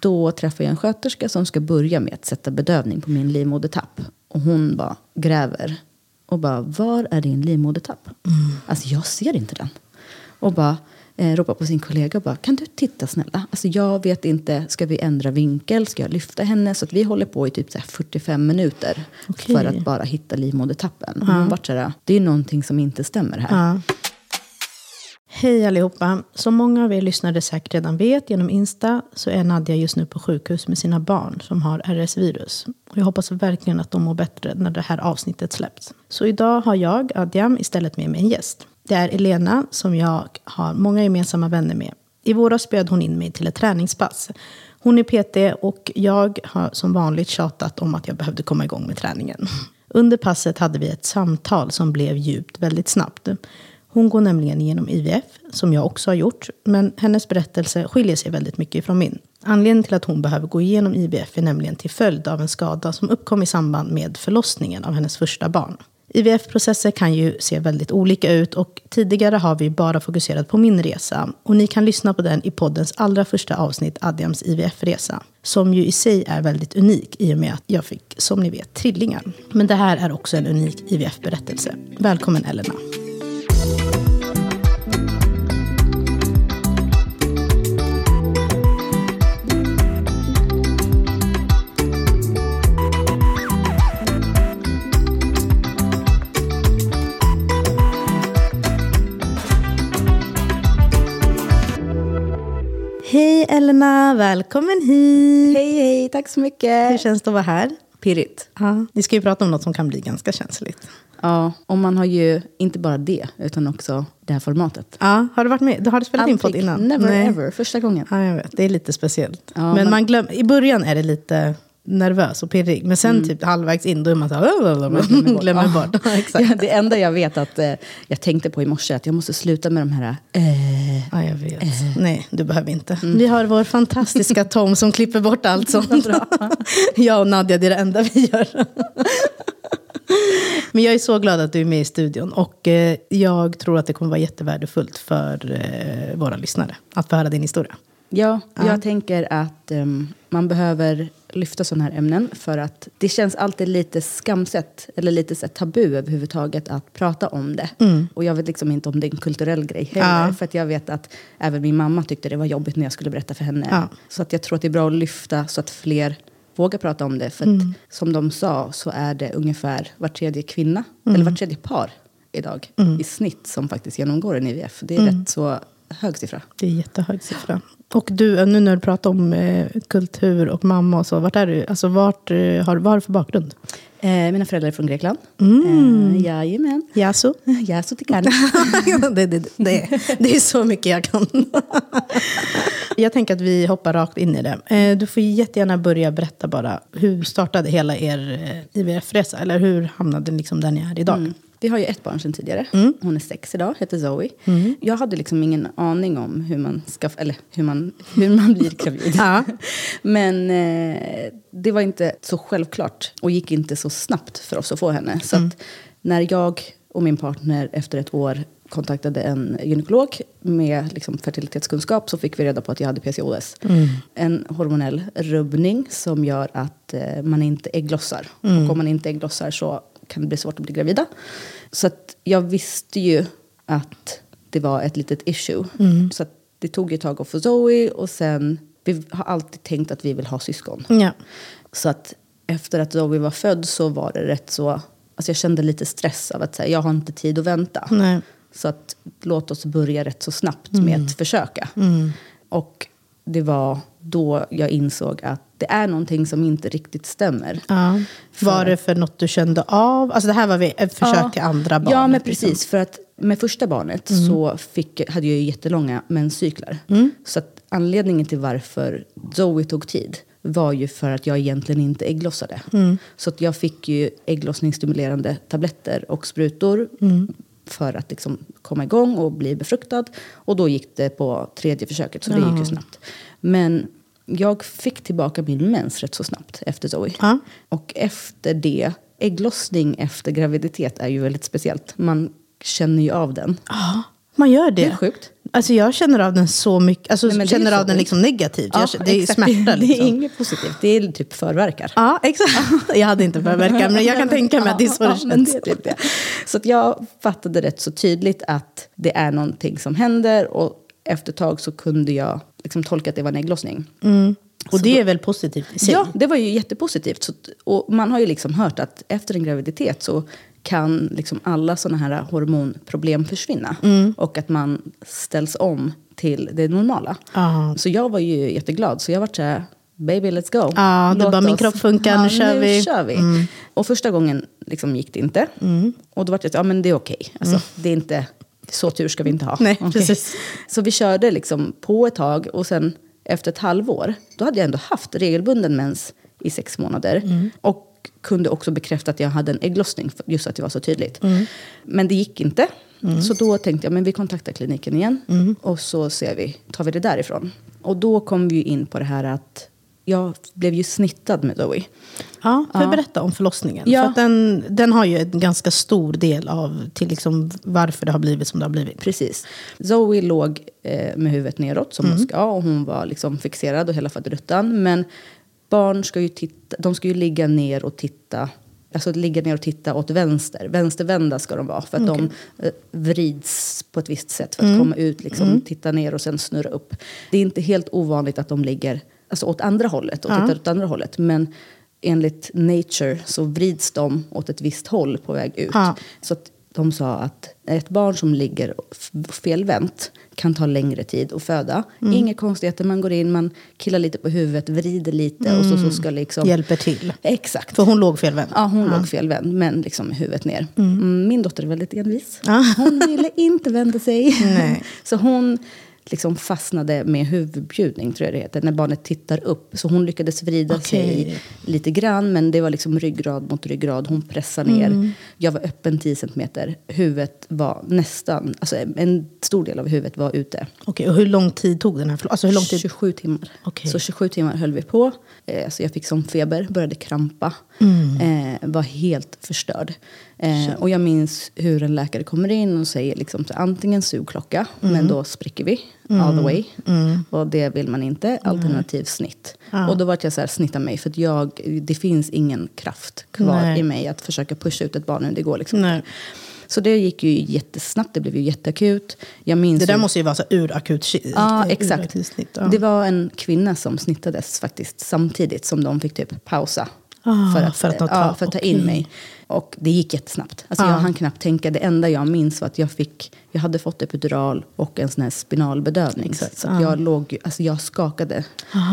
Då träffar jag en sköterska som ska börja med att sätta bedövning på min livmodertapp. Och hon bara gräver. Och bara, var är din livmodertapp? Alltså jag ser inte den. Och bara eh, ropar på sin kollega och bara, kan du titta snälla? Alltså jag vet inte, ska vi ändra vinkel? Ska jag lyfta henne? Så att vi håller på i typ så här 45 minuter. Okej. För att bara hitta livmodertappen. Och hon vart så här, det är någonting som inte stämmer här. Ja. Hej allihopa. Som många av er lyssnare säkert redan vet genom Insta så är Nadja just nu på sjukhus med sina barn som har RS-virus. Jag hoppas verkligen att de mår bättre när det här avsnittet släpps. Så idag har jag, Adjam, istället med mig en gäst. Det är Elena som jag har många gemensamma vänner med. I våras bjöd hon in mig till ett träningspass. Hon är PT och jag har som vanligt tjatat om att jag behövde komma igång med träningen. Under passet hade vi ett samtal som blev djupt väldigt snabbt. Hon går nämligen igenom IVF, som jag också har gjort, men hennes berättelse skiljer sig väldigt mycket från min. Anledningen till att hon behöver gå igenom IVF är nämligen till följd av en skada som uppkom i samband med förlossningen av hennes första barn. IVF-processer kan ju se väldigt olika ut och tidigare har vi bara fokuserat på min resa. Och ni kan lyssna på den i poddens allra första avsnitt, Adjams IVF-resa. Som ju i sig är väldigt unik i och med att jag fick, som ni vet, trillingar. Men det här är också en unik IVF-berättelse. Välkommen Elena. Hej Elena, välkommen hit. Hej, hej, tack så mycket. Hur känns det att vara här? Pirrigt. Ja. Vi ska ju prata om något som kan bli ganska känsligt. Ja, och man har ju inte bara det, utan också det här formatet. Ja, har du varit med? Har du spelat in podd innan? Never Nej. ever, första gången. Ja, jag vet. Det är lite speciellt. Ja, men men- man glöm, i början är det lite nervös och pirrig. Men sen typ halvvägs in då är man så här, glömmer bort. Ja, exakt. Ja, det enda jag vet att eh, jag tänkte på i morse, att jag måste sluta med de här... Eh, Ja, jag vet. Nej, du behöver inte. Vi har vår fantastiska Tom som klipper bort allt sånt. jag och Nadja, det är det enda vi gör. Men jag är så glad att du är med i studion. Och eh, jag tror att det kommer vara jättevärdefullt för eh, våra lyssnare att få höra din historia. ja, jag tänker att ehm, man behöver lyfta sådana här ämnen för att det känns alltid lite skamset eller lite så tabu överhuvudtaget att prata om det. Och jag vet liksom inte om det är en kulturell grej heller. Ja. För att jag vet att även min mamma tyckte det var jobbigt när jag skulle berätta för henne. Ja. Så att jag tror att det är bra att lyfta så att fler vågar prata om det. För att som de sa så är det ungefär var tredje kvinna, eller var tredje par idag i snitt som faktiskt genomgår en IVF. Det är rätt så hög siffra. Det är jättehög siffra. Och du, nu när du pratar om eh, kultur och mamma och så, vart är du? Alltså vart, eh, har, vad har du för bakgrund? Eh, mina föräldrar är från Grekland. Mm. Eh, jajamän. Yasu? Jag så tycker det, det, det, det är så mycket jag kan. jag tänker att vi hoppar rakt in i det. Eh, Du får jättegärna börja berätta bara. Hur startade hela er eh, IVF-resa? Eller hur hamnade ni liksom där ni är idag? Mm. Vi har ju ett barn sedan tidigare. Mm. Hon är sex idag, heter Zoe. Jag hade liksom ingen aning om hur man, ska, eller hur man, hur man blir gravid. Ja. Men eh, det var inte så självklart och gick inte så snabbt för oss att få henne. Så Mm. när jag och min partner efter ett år kontaktade en gynekolog med liksom fertilitetskunskap så fick vi reda på att jag hade PCOS. Mm. En hormonell rubbning som gör att eh, man inte ägglossar. Mm. Och om man inte ägglossar så kan det bli svårt att bli gravida. Så jag visste ju att det var ett litet issue. Mm. Så det tog ett tag att få Zoe och sen, vi har alltid tänkt att vi vill ha syskon. Ja. Så att efter att Zoe var född så var det rätt så, alltså jag kände lite stress av att säga, jag har inte tid att vänta. Nej. Så att låt oss börja rätt så snabbt med att försöka. Och det var då jag insåg att det är någonting som inte riktigt stämmer. Ja. Var det för något du kände av? Alltså det här var vi- ett försök Ja. till andra barn. Ja, men liksom. precis. För att med första barnet så fick, hade jag ju jättelånga menscyklar. Så att anledningen till varför Zoe tog tid var ju för att jag egentligen inte ägglossade. Så att jag fick ju ägglossningsstimulerande tabletter och sprutor för att liksom komma igång och bli befruktad. Och då gick det på tredje försöket, så det gick ju snabbt. Men jag fick tillbaka min mens rätt så snabbt efter Zoe. Och efter det, ägglossning efter graviditet är ju väldigt speciellt. Man känner ju av den. Ja, man gör det. Det är sjukt. Alltså jag känner av den så mycket, alltså Nej, känner så av den liksom negativt. Ja, jag, det är exakt. smärta Det är liksom. inget positivt, det är typ förverkar. Ja, exakt. Jag hade inte förverkan, men jag kan tänka mig att det är så det Ja, känns. är typ det. Så att jag fattade rätt så tydligt att det är någonting som händer. Och efter ett tag så kunde jag liksom tolka att det var en ägglossning. Och det är väl positivt i sig? Ja, det var ju jättepositivt. Så, och man har ju liksom hört att efter en graviditet så kan liksom alla sådana här hormonproblem försvinna. Mm. Och att man ställs om till det normala. Ja. Så jag var ju jätteglad. Så jag var så här, baby let's go. Ja, du Låt bara, min oss- kropp funkar, nu kör vi. Mm. kör vi. Och första gången liksom gick det inte. Och då var det ja men det är okej. Alltså, Det är inte, så tur ska vi inte ha. Nej, Okej. precis. Så vi körde liksom på ett tag och sen efter ett halvår, då hade jag ändå haft regelbunden mens i sex månader. Mm. Och kunde också bekräfta att jag hade en ägglossning, just att det var så tydligt. Mm. Men det gick inte. Så då tänkte jag, men vi kontaktar kliniken igen. Mm. Och så ser vi, tar vi det därifrån. Och då kom vi in på det här att jag blev ju snittad med Zoe. Ja, får jag berätta om förlossningen? Ja. För den, den har ju en ganska stor del av till liksom varför det har blivit som det har blivit. Precis. Zoe låg eh, med huvudet neråt som Mm. hon ska och hon var liksom fixerad och hela faderuttan. Men barn ska ju, titta, de ska ju ligga ner och titta Alltså ligga ner och titta åt vänster. Vänstervända ska de vara. För att de eh, vrids på ett visst sätt. För att Mm. komma ut, liksom, titta ner och sen snurra upp. Det är inte helt ovanligt att de ligger alltså, åt andra hållet. Och Ja. tittar åt andra hållet. Men enligt nature så vrids de åt ett visst håll på väg ut. Ja. Så att de sa att ett barn som ligger felvänt kan ta längre tid att föda. Mm. Inga konstigheter, man går in, man killar lite på huvudet, vrider lite och så, så ska liksom... Hjälper till. Exakt. För hon låg felvänd. Ja, hon låg felvänd, men liksom huvudet ner. Mm, Min dotter är väldigt envis. Hon ville inte vända sig. Så hon liksom fastnade med huvudbjudning, tror jag det heter, när barnet tittar upp. Så hon lyckades vrida Okej. sig lite grann, men det var liksom ryggrad mot ryggrad. Hon pressade ner. Mm. Jag var öppen 10 centimeter. Huvudet var nästan, alltså en stor del av huvudet var ute. Okej, och hur lång tid tog den här? Alltså hur lång tid? 27 timmar. Okej. Så 27 timmar höll vi på. Eh, så jag fick som feber, började krampa. Mm. Eh, var helt förstörd. Eh, och jag minns hur en läkare kommer in och säger liksom, så antingen sugklocka, Mm. men då spricker vi all the way. Och det vill man inte. Alternativ snitt. Och då var jag så här, snitta mig. För jag, det finns ingen kraft kvar Nej. i mig att försöka pusha ut ett barn. Det går liksom inte. Så det gick ju jättesnabbt, det blev ju jätteakut. Jag minns Det där ju- måste ju vara så urakut Ja, ur- exakt. snitt, ja. Det var en kvinna som snittades faktiskt samtidigt som de fick typ pausa. Ah, för, att, för att ta- ja, för att ta in okej. mig. Och det gick jättesnabbt. Alltså Ah. Jag hann knappt tänka. Det enda jag minns var att jag, fick, jag hade fått epidural och en sån här spinalbedövning. Exakt, Så ah. jag, låg, alltså jag skakade.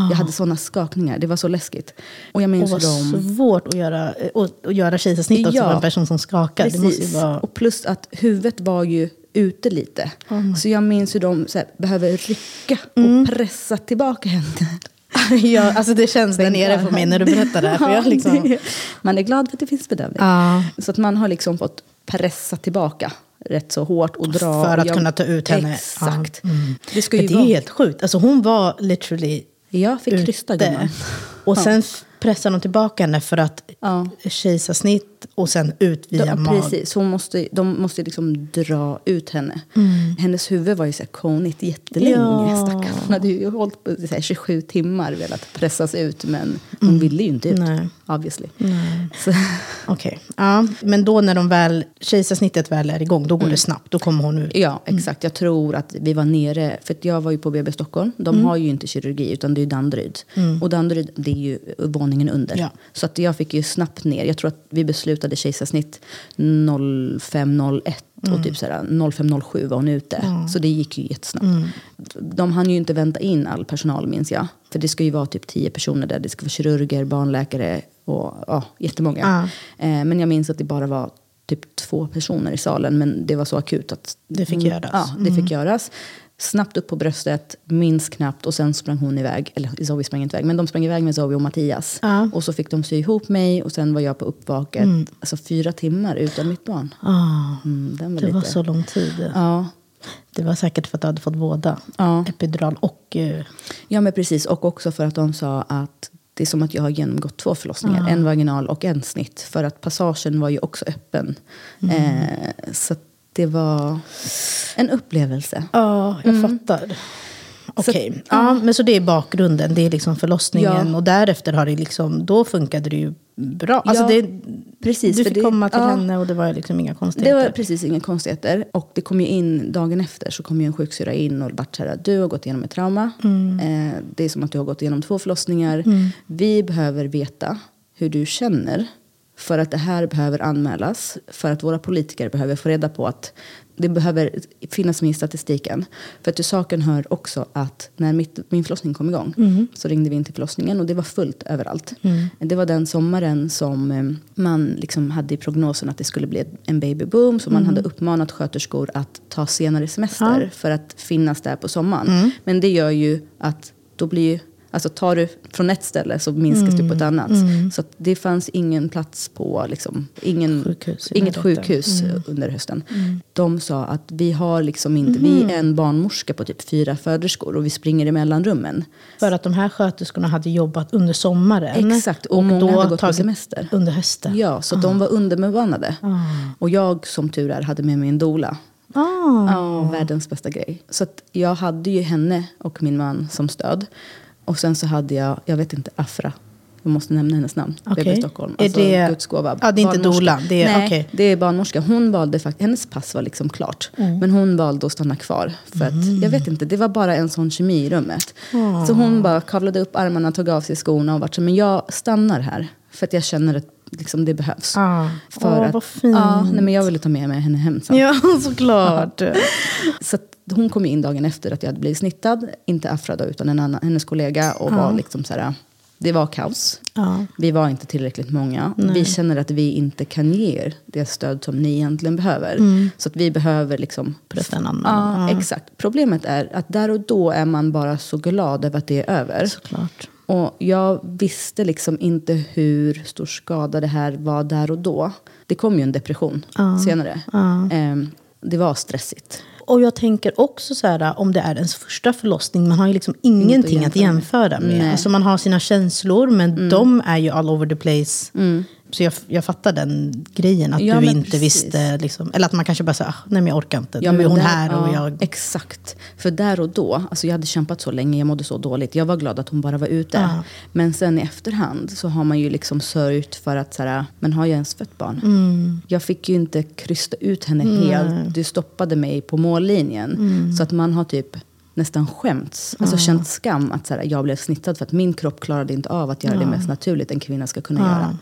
Jag hade såna skakningar. Det var så läskigt. Och jag Och minns vad hur de... svårt att göra, att, att göra kejsarsnitt också Ja. för en person som skakar. Det måste Precis. vara... Och plus att huvudet var ju ute lite. så jag minns hur de här, behöver rycka Mm. och pressa tillbaka henne. ja, alltså det känns där nere på mig när du berättar det här. För jag liksom... Man är glad för att det finns bedövning. Ja. Så att man har liksom fått pressa tillbaka rätt så hårt och dra. För att Jag- kunna ta ut henne. Exakt. Ja. Mm. Det ska ju det är vara... helt sjukt. Alltså hon var literally Jag fick krysta gumman. Och sen pressade de tillbaka henne för att Ja. kejsarsnitt och sen ut via De, mag. precis, hon måste, de måste liksom dra ut henne. Hennes huvud var ju så här konigt jättelänge. Ja. Stackarn. Hon hade ju hållit på så här 27 timmar velat pressas ut. Men hon ville ju inte ut. Nej. Obviously. Okej. Ja, men då när de väl, kejsarsnittet väl är igång, då går det snabbt. Då kommer hon ut. ja, exakt. Jag tror att vi var nere. För jag var ju på BB Stockholm. De har ju inte kirurgi utan det är Danderyd. Och Danderyd det är ju våningen under. Ja. Så att jag fick ju snabbt ner. Jag tror att vi beslutade kejsarsnitt 0501. Och typ så här 0507 var hon ute. Så det gick ju jättesnabbt. De hann ju inte vänta in all personal minns jag. För det ska ju vara typ tio personer där. Det ska vara kirurger, barnläkare och ja, jättemånga. Ja. Eh, men jag minns att det bara var typ två personer i salen. Men det var så akut att Det fick hon- göras. Ja, det fick göras. Snabbt upp på bröstet, minns knappt och sen sprang hon iväg. Eller Zoe sprang inte iväg, men de sprang iväg med Zoe och Mattias. Ja. Och så fick de sy ihop mig och sen var jag på uppvaket. Alltså fyra timmar utan mitt barn. Ah, Mm, var det lite... var så lång tid. Ja. Det var säkert för att du hade fått båda. Ja. Epidural och... eh, ja, men precis. Och också för att de sa att det är som att jag har genomgått två förlossningar. En vaginal och en snitt. För att passagen var ju också öppen. Eh, så det var en upplevelse. Ja, jag fattar. Okej, ja, men så det är bakgrunden. Det är liksom förlossningen. Ja. Och därefter har det liksom, då funkade det ju bra. Alltså Ja, det, precis, du fick det- komma till ja. henne och det var liksom inga Det konstigheter. var precis inga konstigheter. Och det kom ju in dagen efter så kom ju en sjuksyrra in och vart så här, du har gått igenom ett trauma. Eh, det är som att du har gått igenom två förlossningar. Vi behöver veta hur du känner. För att det här behöver anmälas. För att våra politiker behöver få reda på att det behöver finnas med i statistiken. För att till saken hör också att när mitt, min förlossning kom igång så ringde vi in till förlossningen och det var fullt överallt. Det var den sommaren som eh, man liksom hade i prognosen att det skulle bli en babyboom. Så man hade uppmanat sköterskor att ta senare semester för att finnas där på sommaren. Men det gör ju att då blir ju Alltså tar du från ett ställe så minskas du på ett annat. Så att det fanns ingen plats på, liksom, ingen, Sjukhus i inget sjukhus under hösten. De sa att vi har liksom inte, vi är en barnmorska på typ fyra föderskor och vi springer emellan rummen. För att de här sköterskorna hade jobbat under sommaren. Exakt, och många hade gått på semester. Under hösten. Ja, så de var underbemannade. Och jag som tur är hade med mig en doula. Ah. Ja, världens bästa grej. Så jag hade ju henne och min man som stöd. Och sen så hade jag, jag vet inte, Afra. Jag måste nämna hennes namn. Okej. BB Stockholm. Är Alltså det- Guds gåva. Ja, det är inte doula, det är- Nej, okej. det är barnmorska. Hon valde faktiskt, hennes pass var liksom klart. Mm. Men hon valde att stanna kvar. För att, jag vet inte, det var bara en sån kemi i rummet. Så hon bara kavlade upp armarna, tog av sig skorna och vart så, men jag stannar här. För att jag känner att liksom, det behövs. Ah. För Åh, att, vad fint. Ja, nej, men jag ville ta med mig henne hem sen. Ja, såklart. Så hon kom in dagen efter att jag hade blivit snittad. Inte Afra då, utan en annan, hennes kollega. Och var liksom så här, det var kaos. Ja. Vi var inte tillräckligt många. Vi känner att vi inte kan ge er det stöd som ni egentligen behöver. Så att vi behöver liksom... Berätta en annan. Ja, exakt. Problemet är att där och då är man bara så glad över att det är över. Såklart. Och jag visste liksom inte hur stor skada det här var där och då. Det kom ju en depression senare. Ehm, det var stressigt. Och jag tänker också så här, om det är ens första förlossning, man har ju liksom ingenting att jämföra med. Nej. Mm. Alltså man har sina känslor, men de är ju all over the place. Så jag, jag fattar den grejen, att Ja, du inte precis. visste, liksom, eller att man kanske bara säger, ah, nej men jag orkar inte, Ja, nu är hon där- här och ja, jag... Exakt. För där och då, alltså jag hade kämpat så länge, jag mådde så dåligt. Jag var glad att hon bara var ute. Ja. Men sen i efterhand så har man ju liksom sörjt för att, så här, men har jag ens fött barn? Mm. Jag fick ju inte krysta ut henne helt. Du stoppade mig på mållinjen. Mm. Så att man har typ nästan skämts, alltså känt skam att så här, jag blev snittad för att min kropp klarade inte av att göra det mest naturligt en kvinna ska kunna göra.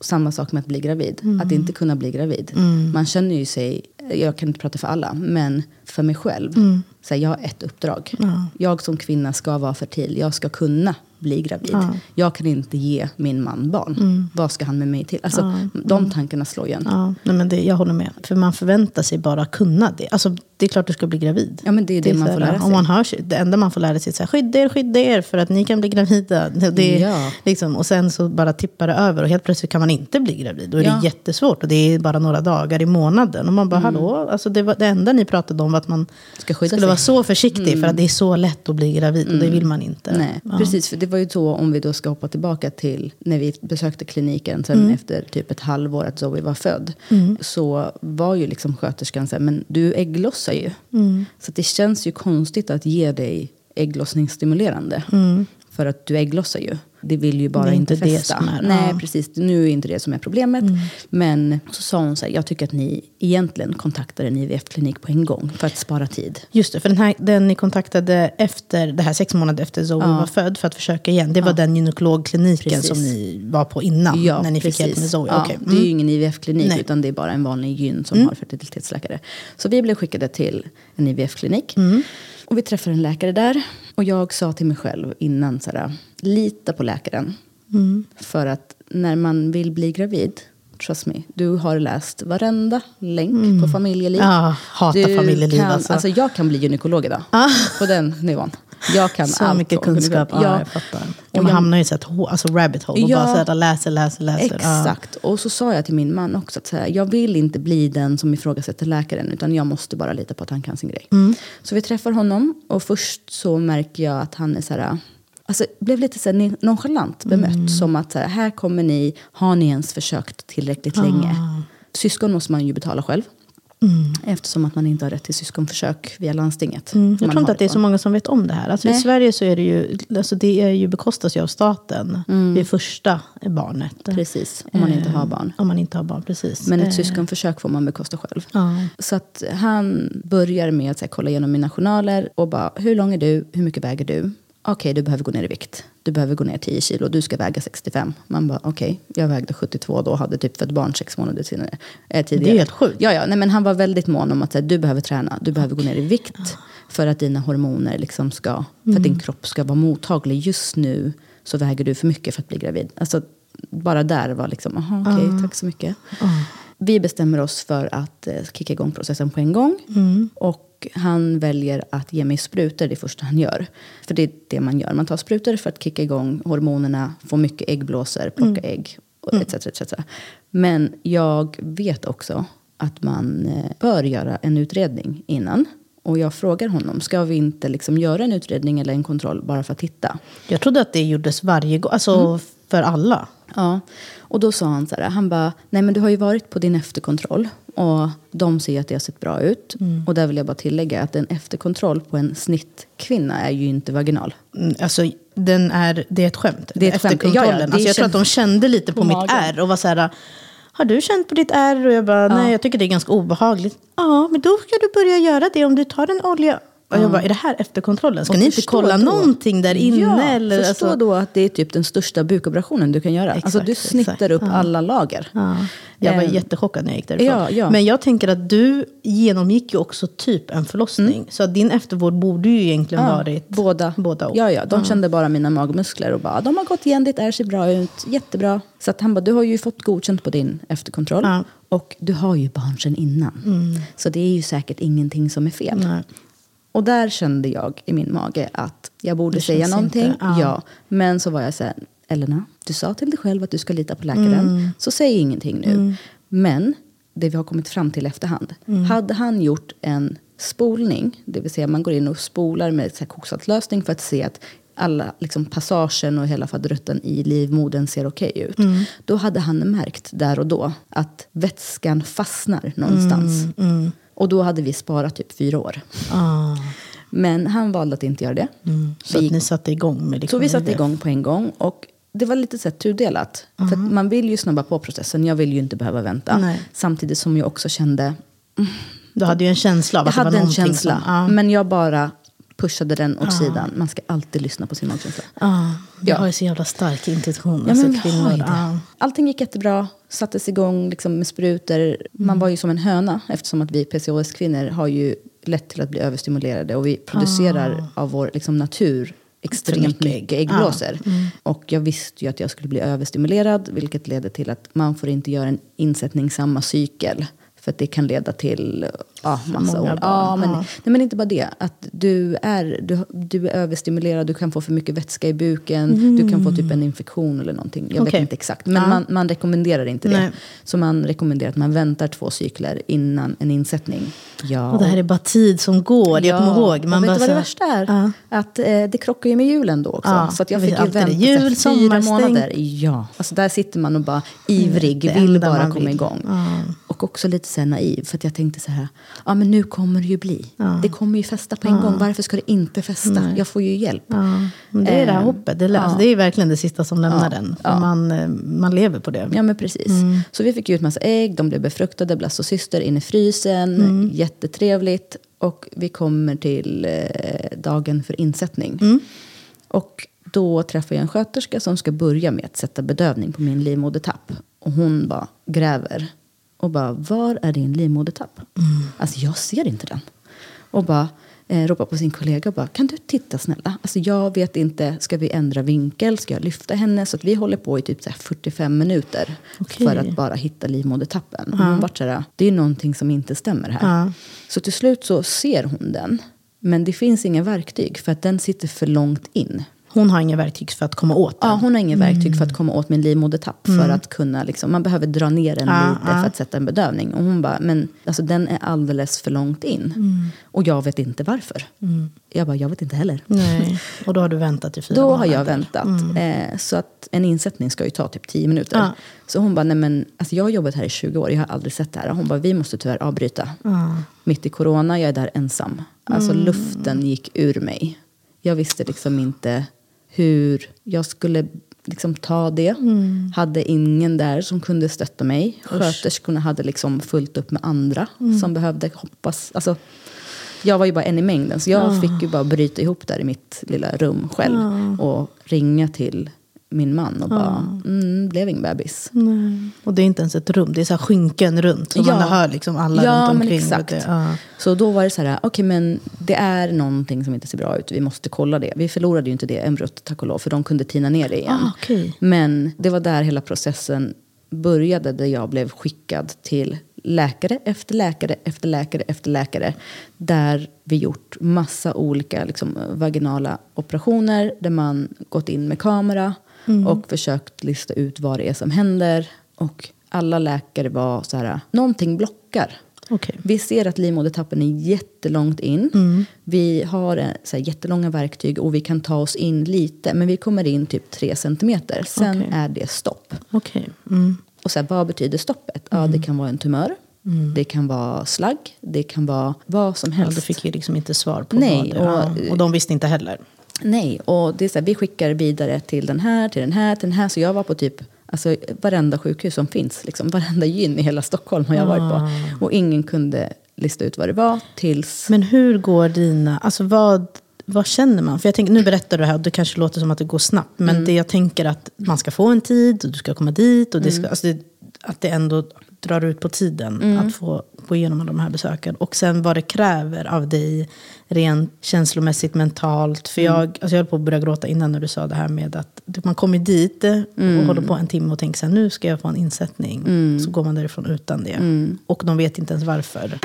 Samma sak med att bli gravid, Mm. att inte kunna bli gravid. Man känner ju sig, jag kan inte prata för alla, men för mig själv. Mm. Så här, jag har ett uppdrag. Jag som kvinna ska vara fertil, jag ska kunna bli gravid. Jag kan inte ge min man barn. Vad ska han med mig till? Alltså, De tankarna slår ju en. Mm. Ja, nej men det, jag håller med. För man förväntar sig bara kunna det. Alltså, det är klart du ska bli gravid. Ja, men det är det man så får lära sig. Om man hör sig, det enda man får lära sig är så här, skydda er, skydda er för att ni kan bli gravida. Det, det, Ja. liksom, och sen så bara tippar det över och helt plötsligt kan man inte bli gravid. Då är Ja. Mm. det jättesvårt och det är bara några dagar i månaden. Och man bara, hallå? Alltså det, var, det enda ni pratade om var att man Ska skulle sig. Mm. vara så försiktig för att det är så lätt att bli gravid och det vill man inte. Nej, Ja. precis. För det var ju så, om vi då ska hoppa tillbaka till när vi besökte kliniken sen Mm. efter typ ett halvår att Zoe var född. Så var ju liksom sköterskan så här, men du ägglossar ju. Mm. Så det känns ju konstigt att ge dig ägglossningsstimulerande. För att du ägglossar ju. Det vill ju bara Mm. Det inte inte det fästa. som är- Nej, ja. Mm. precis. Nu är inte det som är problemet. Men så sa hon så här, jag tycker att ni egentligen kontaktar en IVF-klinik på en gång. För att spara tid. Just det, för den, här, den ni kontaktade efter, det här sex månader efter Zoe var född för att försöka igen. Det var den gynekologkliniken Precis. som ni var på innan. när ni fick hjälp med Zoe. Ja, Okej. Det är ju Mm. ingen IVF-klinik utan det är bara en vanlig gyn som har fertilitetsläkare. Så vi blev skickade till en IVF-klinik. Mm. Och vi träffade en läkare där. Och jag sa till mig själv innan så här, lita på läkaren. Mm. För att när man vill bli gravid trust me. Du har läst varenda länk på familjeliv. Mm. Ja, hatar du familjeliv, kan, alltså. alltså. Jag kan bli gynekolog idag. På den nivån. Jag kan Så allt mycket om kunskap. Ja, Ja. jag fattar. Och man jag- hamnar i så ett alltså rabbit hole och Ja. bara så här, läser, läser, läser. Ja. Exakt. Och så sa jag till min man också att så här, jag vill inte bli den som ifrågasätter läkaren utan jag måste bara lita på att han kan sin grej. Mm. Så vi träffar honom och först så märker jag att han är så här, alltså blev lite så här nonchalant bemött. Mm. Som att så här, här kommer ni, har ni ens försökt tillräckligt länge? Syskon måste man ju betala själv. Eftersom att man inte har rätt till syskonförsök via landstinget. Mm. Jag tror inte att det är så många som vet om det här. Alltså I. Sverige så är det ju, alltså det är ju bekostas ju av staten vid första barnet. Mm. Precis, om man inte har Eh, barn. Om man inte har barn, precis. Men Eh, ett syskonförsök får man bekosta själv. Ja. Så att han börjar med att här, kolla igenom mina journaler och bara, hur lång är du? Hur mycket väger du? Okej, du behöver gå ner i vikt. Du behöver gå ner 10 kilo. Du ska väga 65. Man bara, okej, jag vägde 72 då och hade typ fått barn sex månader senare, eh, tidigare. Det är helt sjukt. Ja, ja. Nej, men han var väldigt mån om att här, du behöver träna. Du behöver gå ner i vikt. För att dina hormoner liksom ska, för Mm. att din kropp ska vara mottaglig. Just nu så väger du för mycket för att bli gravid. Alltså, bara där var liksom, aha, okej, tack så mycket. Vi bestämmer oss för att eh, kicka igång processen på en gång. Och han väljer att ge mig sprutor det första han gör. För det är det man gör. Man tar sprutor för att kicka igång hormonerna, få mycket äggblåsor, plocka ägg och etc, etc. Men jag vet också att man eh, bör göra en utredning innan. Och jag frågar honom, ska vi inte liksom göra en utredning eller en kontroll bara för att titta? Jag trodde att det gjordes varje gång, alltså Mm. För alla. Ja, och då sa han så här, han bara, nej men du har ju varit på din efterkontroll och de ser att det har sett bra ut. Och där vill jag bara tillägga att en efterkontroll på en snittkvinna är ju inte vaginal. Mm, Alltså, den är, det är ett skämt. Det är ett skämt. Ja, ja, det alltså, jag tror att de kände lite på, på mitt ärr och var så här... Har du känt på ditt ärr? Och jag bara, nej jag tycker det är ganska obehagligt. Ja, men då ska du börja göra det om du tar en olja. Och jag bara, är det här efterkontrollen? Ska Och ni inte kolla då- någonting där inne? Ja, eller, förstå alltså, då att det är typ den största bukoperationen du kan göra. alltså du Exakt, snittar exakt. upp Ja. alla lager. Ja, jag var Ehm, jättechockad när jag gick därifrån. Men jag tänker att du genomgick ju också typ en förlossning. Så att din eftervård borde ju egentligen varit båda. båda. Ja, ja, de kände bara mina magmuskler och bara, de har gått igen, ditt ärr ser bra ut, jättebra. Så att han bara, du har ju fått godkänt på din efterkontroll. Ja. Och du har ju barn sedan innan. Så det är ju säkert ingenting som är fel. Nej. Och där kände jag i min mage att jag borde Det säga någonting. inte, ja. ja. Men så var jag så här, Elena, du sa till dig själv att du ska lita på läkaren. Mm. Så säg ingenting nu. Men det vi har kommit fram till efterhand. Mm. Hade han gjort en spolning, det vill säga man går in och spolar med så koksaltlösning för att se att alla liksom, passagen och hela fadrutten i livmodern ser okej ut. Mm. Då hade han märkt där och då att vätskan fastnar någonstans. Mm, Och då hade vi sparat typ fyra år. Ah, Men han valde att inte göra det. så Vi- att ni satte igång med liksom så vi satte det. igång på en gång. Och det var lite så här tudelat. För att man vill ju snabba på processen. Jag vill ju inte behöva vänta. Nej. Samtidigt som jag också kände... Du hade ju en känsla av Jag att det var hade en någonting känsla. Som, ja. Men jag bara pushade den åt sidan. Man ska alltid lyssna på sin magkänsla. Ja, vi Ja. har ju så jävla stark intuition. Ja, alltså, men vi kvinnor. det. Ja. Allting gick jättebra. Sattes igång liksom med sprutor. Man var ju som en höna eftersom att vi PCOS-kvinnor har ju lätt till att bli överstimulerade. Och vi producerar av vår liksom, natur extremt mycket ägg. mycket äggblåsor. Och jag visste ju att jag skulle bli överstimulerad. Vilket leder till att man får inte göra en insättning samma cykel. För att det kan leda till ja, massa år. Ja, men, Ja. Nej, men inte bara det. Att du är, du, du är överstimulerad, du kan få för mycket vätska i buken. Du kan få typ en infektion eller någonting. Jag vet Okej. inte exakt. Men Ja. man, man rekommenderar inte det. Nej. Så man rekommenderar att man väntar två cykler innan en insättning. Ja. Och det här är bara tid som går. Jag kommer ihåg. Man och vet bara du vad det värsta är? Ja. Att eh, det krockar ju med julen då också. Så att jag fick ju vänta Jul, så fyra månader. Ja. Alltså där sitter man och bara ivrig, Det vill bara komma vill. igång. Och också lite så naiv. För att jag tänkte så här, ja men nu kommer det ju bli. Det kommer ju festa på en gång. Varför ska det inte festa? Jag får ju hjälp. Ja, det är det här Eh, hoppet. Det, ja. det är verkligen det sista som lämnar Ja, den. Ja. man, eh, man lever på det. Ja men precis. Så vi fick ut massa ägg, de blev befruktade, blastocyster in i frysen. Jättetrevligt. Och vi kommer till eh, dagen för insättning. Och då träffar jag en sköterska som ska börja med att sätta bedövning på min livmodertapp. Och hon bara gräver. Och bara, var är din livmodertapp? Alltså jag ser inte den. Och bara, eh, ropar på sin kollega och bara, kan du titta snälla? Alltså jag vet inte, ska vi ändra vinkel? Ska jag lyfta henne? Så att vi håller på i typ så här 45 minuter Okej. för att bara hitta livmodertappen. Och Hon vart så här, det är någonting som inte stämmer här. Ja. Så till slut så ser hon den. Men det finns inga verktyg för att den sitter för långt in. Hon har inga verktyg för att komma åt den. Ja, hon har inga verktyg för att komma åt min livmodertapp. För att kunna, liksom, man behöver dra ner den Ja, lite ja. för att sätta en bedövning. Och hon bara, men alltså, den är alldeles för långt in. Och jag vet inte varför. Jag bara, jag vet inte heller. Nej. Och då har du väntat i fyra Då har månader. jag väntat. Eh, så att en insättning ska ju ta typ 10 minuter. Ja. Så hon bara, nej men alltså jag har jobbat här i 20 år, jag har aldrig sett det här. Hon bara, vi måste tyvärr avbryta. Mitt i corona, jag är där ensam. Alltså luften gick ur mig. Jag visste liksom inte hur jag skulle liksom ta det. Hade ingen där som kunde stötta mig. Sköterskorna hade liksom fullt upp med andra som behövde hoppas. Alltså, jag var ju bara en i mängden, så jag fick ju bara bryta ihop där i mitt lilla rum själv. Och ringa till min man och bara, mm, blev ingen bebis. Nej. Och det är inte ens ett rum, det är så här skynken runt. Så man hör liksom alla ja, runt omkring. exakt. Det, ja. Så då var det så här, okej men det är någonting som inte ser bra ut. Vi måste kolla det. Vi förlorade ju inte det embryot, tack och lov, för de kunde tina ner det igen. Ah, okej. Men det var där hela processen började, där jag blev skickad till läkare efter läkare efter läkare efter läkare. Där vi gjort massa olika liksom, vaginala operationer, där man gått in med kamera och försökt lista ut vad det är som händer. Och alla läkare var så här, någonting blockar. Okej. Vi ser att livmodertappen är jättelångt in. Mm. Vi har eh, så här, jättelånga verktyg och vi kan ta oss in lite. Men vi kommer in typ tre centimeter. Sen Okej. är det stopp. Okej. Mm. Och så här, vad betyder stoppet? Ja, det kan vara en tumör. Det kan vara slagg. Det kan vara vad som Ja, helst. du fick ju liksom inte svar på Nej, vad det och- ja. Och de visste inte heller. Nej, och det är så här, vi skickar vidare till den här, till den här, till den här. Så jag var på typ alltså, varenda sjukhus som finns. Liksom, varenda gyn i hela Stockholm har jag varit på. Och ingen kunde lista ut vad det var tills... Men hur går dina... Alltså vad, vad känner man? För jag tänker, nu berättar du här och det kanske låter som att det går snabbt. Men Mm. det jag tänker att man ska få en tid och du ska komma dit. Och det ska, alltså det, att det ändå drar ut på tiden Mm. att få gå igenom de här besöken. Och sen vad det kräver av dig rent känslomässigt, mentalt. För Mm. jag, alltså jag höll på att börja gråta innan när du sa det här med att man kommer dit eh, Mm. och håller på en timme och tänker så här, nu ska jag få en insättning. Mm. Så går man därifrån utan det. Och de vet inte ens varför.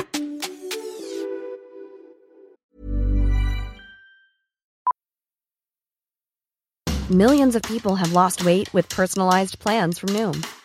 Millions of people have lost weight with personalized plans from Noom,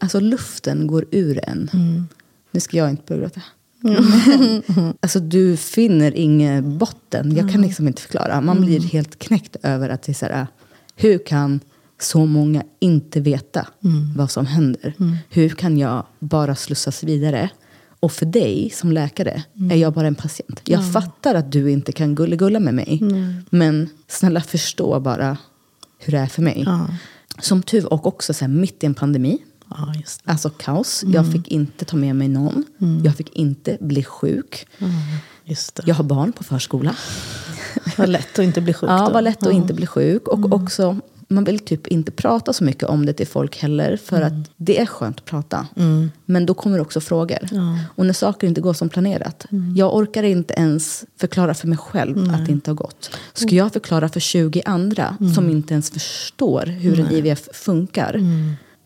Alltså luften går ur en. Nu ska jag inte börja gråta. alltså du finner ingen botten. Jag kan liksom inte förklara. Man blir helt knäckt över att det är så här, hur kan så många inte veta vad som händer? Hur kan jag bara slussas vidare? Och för dig som läkare är jag bara en patient. Jag fattar att du inte kan gulligulla med mig. Men snälla förstå bara hur det är för mig. Som tur och också så här, mitt i en pandemi. Ja, just det. Alltså kaos. Jag fick inte ta med mig någon. Jag fick inte bli sjuk. Det. Jag har barn på förskola. Vad lätt att inte bli sjuk Ja, då. var lätt att inte bli sjuk. Och också, man vill typ inte prata så mycket om det till folk heller. För att det är skönt att prata. Men då kommer också frågor. Och när saker inte går som planerat. Jag orkar inte ens förklara för mig själv att det inte har gått. Ska jag förklara för 20 andra som inte ens förstår hur en IVF funkar.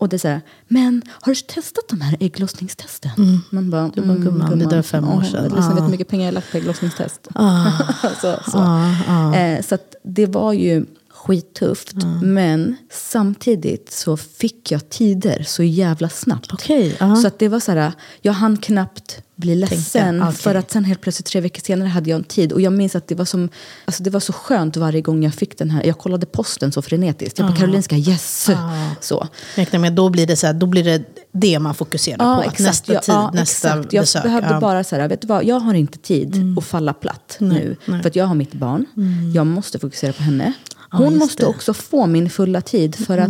Och det är så här, men har du testat de här ägglossningstesten? Man bara, Mm. Du bara, gumman, det där är fem år sedan. Liksom, Vet du Ah. hur mycket pengar jag lagt på ägglossningstest? så, så. Ah, Eh, så det var ju skittufft. Men samtidigt så fick jag tider så jävla snabbt. Okej, ja. Så att det var så här, jag hann knappt bli ledsen. okej. För att sen helt plötsligt tre veckor senare hade jag en tid. Och jag minns att det var, som, alltså det var så skönt varje gång jag fick den här. Jag kollade posten så frenetiskt. Jag på Karolinska, yes! Så. Räkna med, då blir det, så här, då blir det det man fokuserar på. Nästa Jag- tid, ja, nästa exakt. Jag besök. behövde ja. bara så här, vet du vad, jag har inte tid att falla platt nu. För att jag har mitt barn. Jag måste fokusera på henne. Hon just måste det. också få min fulla tid. För att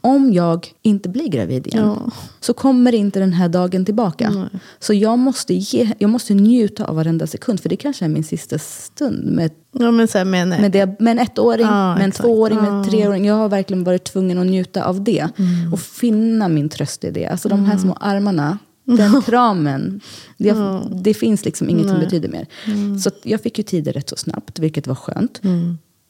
om jag inte blir gravid igen så kommer inte den här dagen tillbaka. Så jag måste, ge, jag måste njuta av varenda sekund. För det kanske är min sista stund med Ja, men så här, med en, med, det, med en ettåring, Ja, med en exakt. tvååring, med en Ja. treåring. Jag har verkligen varit tvungen att njuta av det. Och finna min tröst i det. Alltså de här små armarna, den kramen. Det, det finns liksom inget som betyder mer. Så att jag fick ju tider rätt så snabbt, vilket var skönt.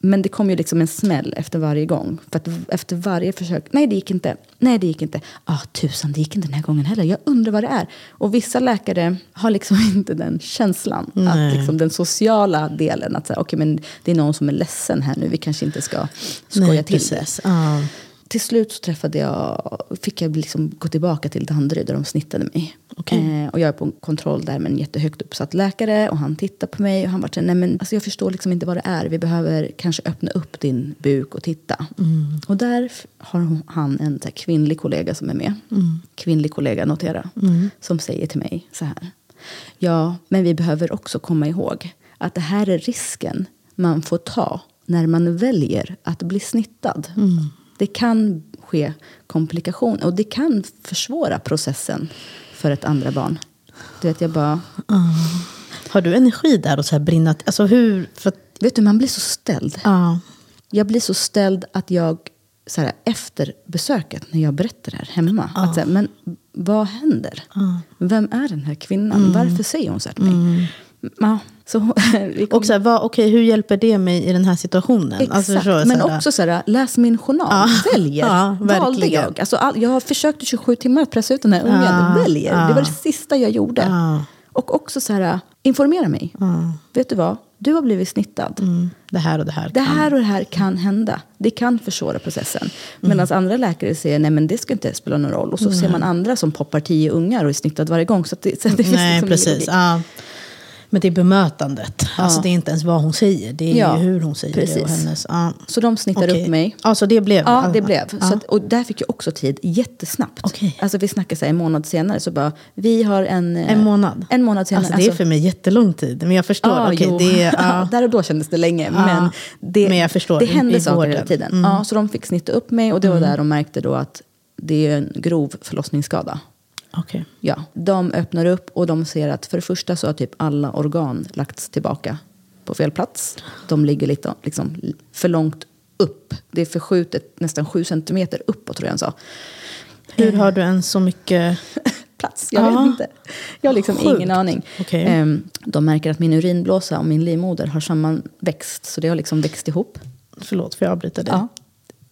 Men det kom ju liksom en smäll efter varje gång. För att efter varje försök, nej det gick inte, nej det gick inte. Ah, tusan, det gick inte den här gången heller. Jag undrar vad det är. Och vissa läkare har liksom inte den känslan. Att liksom den sociala delen, att säga, okay, men det är någon som är ledsen här nu, vi kanske inte ska skoja Nej, till det. precis. Ja. Till slut så träffade jag, fick jag liksom gå tillbaka till Danderyd där de snittade mig. Eh, och jag är på en kontroll där med en jättehögt uppsatt läkare. Och han tittar på mig och han var så nej men alltså jag förstår liksom inte vad det är. Vi behöver kanske öppna upp din buk och titta. Och där har han en så kvinnlig kollega som är med. Kvinnlig kollega, notera. Som säger till mig så här. Ja, men vi behöver också komma ihåg att det här är risken man får ta när man väljer att bli snittad. Det kan ske komplikationer och det kan försvåra processen för ett andra barn. Du vet, jag bara... Har du energi där och så här brinna? Alltså hur... För Vet du, man blir så ställd. ja. Jag blir så ställd att jag så här, efter besöket, när jag berättar det här hemma. Att, så här, men vad händer? Vem är den här kvinnan? Mm. Varför säger hon så här till mig? Ja, så, Och så här, vad, okej, hur hjälper det mig i den här situationen? Exakt. Alltså, du, men så här, också så här, läs min journal. Ja. Väljer. Ja, Valde jag. Alltså, all, jag har försökt i 27 timmar att pressa ut den här ungen. Ja. Väljer. Det var det sista jag gjorde. Ja. Och också så här, informera mig. Vet du vad? Du har blivit snittad. mm, det här och det här. Det kan- här och det här kan hända. Det kan försvåra processen. Medan andra läkare säger nej men det ska inte spela någon roll. Och så ser man andra som poppar tio ungar och är snittad varje gång. Så, det, så det Nej, liksom precis. Ja. Men det är bemötandet. Alltså, det är inte ens vad hon säger, det är Ja, ju hur hon säger det. Och precis. hennes, ja. Så de snittade Okej. upp mig. Ja, så det blev? Ja, det blev. Ja. Att, och där fick jag också tid jättesnabbt. Okej. Alltså vi snackar så här, en månad senare så bara, vi har en... eh, En månad? En månad senare. Alltså, det är för mig jättelång tid. Men jag förstår. Ja, Okej, jo. det är, ja. Där och då kändes det länge. Men det, Men jag förstår, det hände i saker. Mm. hela tiden. Ja, så de fick snitta upp mig och det var där de märkte då att det är en grov förlossningsskada. Okej. Ja, de öppnar upp och de ser att för det första så har typ alla organ lagts tillbaka på fel plats. De ligger lite liksom, för långt upp. Det är förskjutet nästan sju centimeter uppåt tror jag han sa. Hur har du en så mycket... plats. Jag Ja. vet inte. Jag har liksom Sjukt. ingen aning. Okej. Ehm, de märker att min urinblåsa och min livmoder har sammanväxt. Så det har liksom växt ihop. Förlåt, för jag avbryter dig. Ja.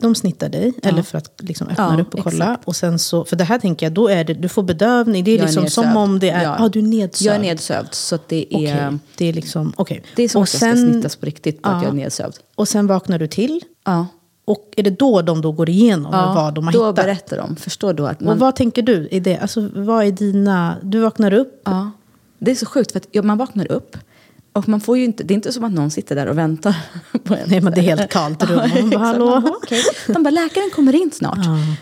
De snittar dig, eller för att liksom öppna Ja, upp och kolla. Och sen så, för det här tänker jag, då är det, du får bedövning. Det är Jag är liksom som om det är... Ja, du är nedsövd. Jag är nedsövd. Så att det är, det är liksom... okej. det är som och att jag ska snittas på riktigt. På att Ja. jag är nedsövd. Och sen vaknar du till. Ja. Och är det då de då går igenom vad de har då hittat? berättar de. Förstår du att man... Och vad tänker du i det? Alltså, vad är dina... Du vaknar upp. Ja. Det är så sjukt, för att ja, man vaknar upp och man får ju inte, det är inte som att någon sitter där och väntar på en. Nej, men det är helt kallt rum. Man bara, hallå? Okej. De bara, läkaren kommer in snart.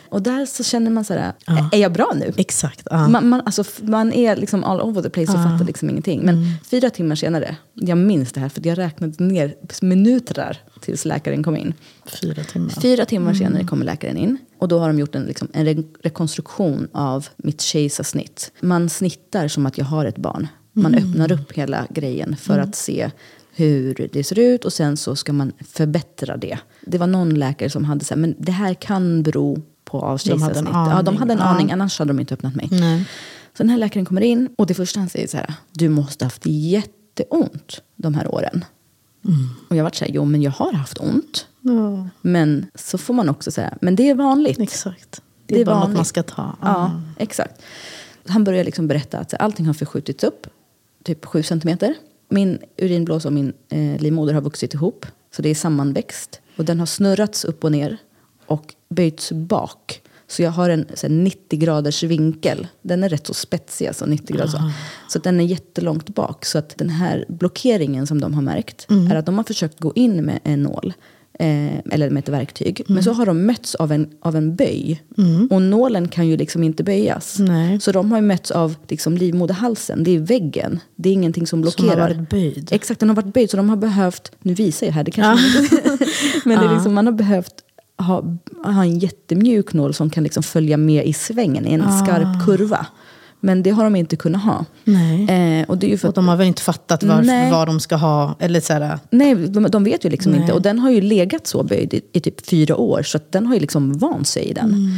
Och där så känner man så här, är jag bra nu? Exakt. Ja. Man, man, alltså, man är liksom all over the place och fattar liksom ingenting. Men fyra timmar senare, jag minns det här för jag räknade ner minuter tills läkaren kom in. Fyra timmar. Fyra timmar senare kommer läkaren in. Och då har de gjort en, liksom, en re- rekonstruktion av mitt kejsarsnitt. Man snittar som att jag har ett barn. Man öppnar upp hela grejen för att se hur det ser ut och sen så ska man förbättra det. Det var någon läkare som hade sagt men det här kan bero på av De hade en kejsarsnitt. Ja, de aning. hade en Ja. aning, annars hade de inte öppnat mig. Så den här läkaren kommer in och det första han säger är så här, du måste ha haft jätteont de här åren. Och jag var så här, jo men jag har haft ont. Ja, Men så får man också säga, men det är vanligt. exakt. Det Det är, bara något vanligt. man ska ta. Ja, exakt. Han börjar liksom berätta att allting har förskjutits upp, typ 7 centimeter. Min urinblåsa och min eh, livmoder har vuxit ihop, så det är sammanväxt. Och den har snurrats upp och ner och böjts bak. Så jag har en så här, 90 graders vinkel. Den är rätt så spetsig, alltså 90 grader. Så. så att den är jättelångt bak. Så att den här blockeringen som de har märkt är att de har försökt gå in med en nål. Eh, eller med ett verktyg. Men så har de mötts av en, av en böj. Och nålen kan ju liksom inte böjas. Nej. Så de har ju mötts av liksom livmoderhalsen. Det är väggen. Det är ingenting som Som blockerar. har varit böjd. Exakt, den har varit böjd. Så de har behövt, nu visar jag här, det kanske Men det är liksom, man har behövt ha, ha en jättemjuk nål som kan liksom följa med i svängen i en skarp kurva. Men det har de inte kunnat ha. Eh, och det är ju för Och de har väl inte fattat Nej. vad de ska ha? Eller så här, Nej, de, de vet ju liksom Nej. inte. Och den har ju legat så böjd i, i typ fyra år. Så att den har ju liksom vant sig i den. Mm.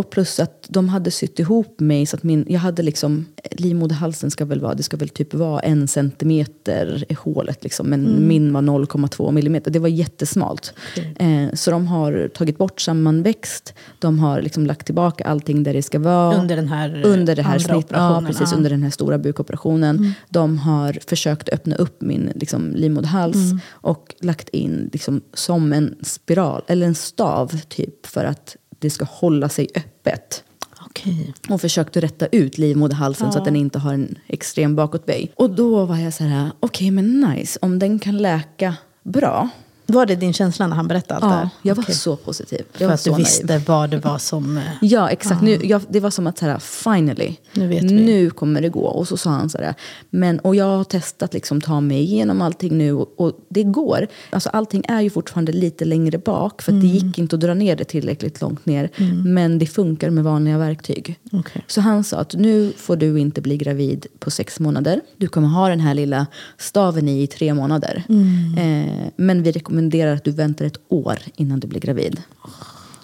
Och plus att de hade sytt ihop mig så att min, jag hade liksom, livmoderhalsen ska väl vara, det ska väl typ vara en centimeter i hålet liksom. Men Mm. min var 0,2 millimeter. Det var jättesmalt. Eh, så de har tagit bort sammanväxt. De har liksom lagt tillbaka allting där det ska vara. Under den här, Under det här snitt, ja, precis, ja. Mm. under den här stora bukoperationen. De har försökt öppna upp min liksom, livmoderhals Mm. och lagt in liksom, som en spiral, eller en stav typ, för att det ska hålla sig öppet. Okej. Och försökt rätta ut livmoderhalsen så att den inte har en extrem bakåtböj. Och då var jag så här, okej men nice, om den kan läka bra. Var det din känsla när han berättade allt det Ja, här? jag var Okej. så positiv. Jag För att du naiv. visste vad det var som... eh, Ja, exakt. Nu, jag, det var som att så här, finally, Nu vet vi. nu kommer det gå. Och så sa han så här, men, och jag har testat liksom ta mig igenom allting nu och, och det går. Alltså allting är ju fortfarande lite längre bak för att det Mm. gick inte att dra ner det tillräckligt långt ner. Men det funkar med vanliga verktyg. Okej. Så han sa att nu får du inte bli gravid på sex månader. Du kommer ha den här lilla staven i i tre månader. Mm. Eh, men vi rekommenderar att du väntar ett år innan du blir gravid.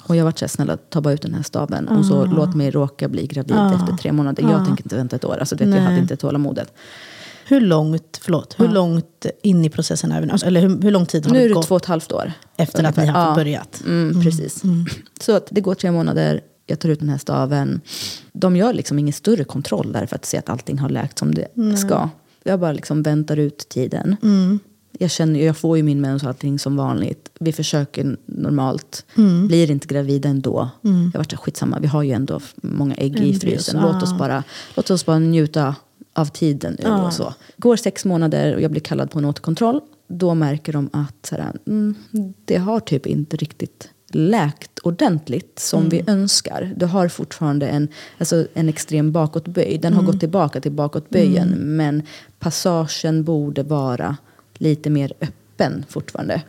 Och jag var så snälla ta bara ut den här staven och så låt mig råka bli gravid efter tre månader. Jag tänker inte vänta ett år. Alltså, vet, jag Nej. hade inte tålamodet. Hur långt, förlåt, hur långt in i processen är vi nu? Alltså, eller hur, hur lång tid har Nu det är det gått två och ett halvt år. efter att ni har Ja. börjat? Mm, Precis. Så att det går tre månader, jag tar ut den här staven. De gör liksom ingen större kontroll där för att se att allting har läkt som det ska. Jag bara liksom väntar ut tiden. Jag, känner, jag får ju min mens och allting som vanligt. Vi försöker normalt. Blir inte gravida ändå. Jag vart så här, skitsamma, vi har ju ändå många ägg i frysen. Låt oss, bara, låt oss bara njuta av tiden nu. Och så. Går sex månader och jag blir kallad på en återkontroll. Då märker de att så här, mm, det har typ inte riktigt läkt ordentligt som vi önskar. Du har fortfarande en, alltså en extrem bakåtböj. Den har gått tillbaka till bakåtböjen. Men passagen borde vara lite mer öppen fortfarande.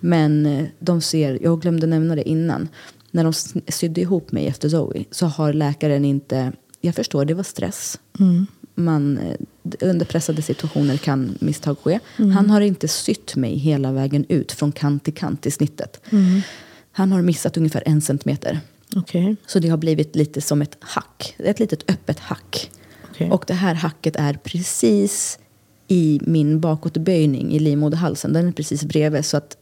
Men eh, de ser, jag glömde nämna det innan. När de sydde ihop mig efter Zoe så har läkaren inte, jag förstår det var stress. Man, eh, under pressade situationer kan misstag ske. Han har inte sytt mig hela vägen ut från kant till kant i snittet. Han har missat ungefär en centimeter. Okej. Så det har blivit lite som ett hack. Ett litet öppet hack. Okej. Och det här hacket är precis i min bakåtböjning i livmoderhalsen. Den är precis bredvid. Så att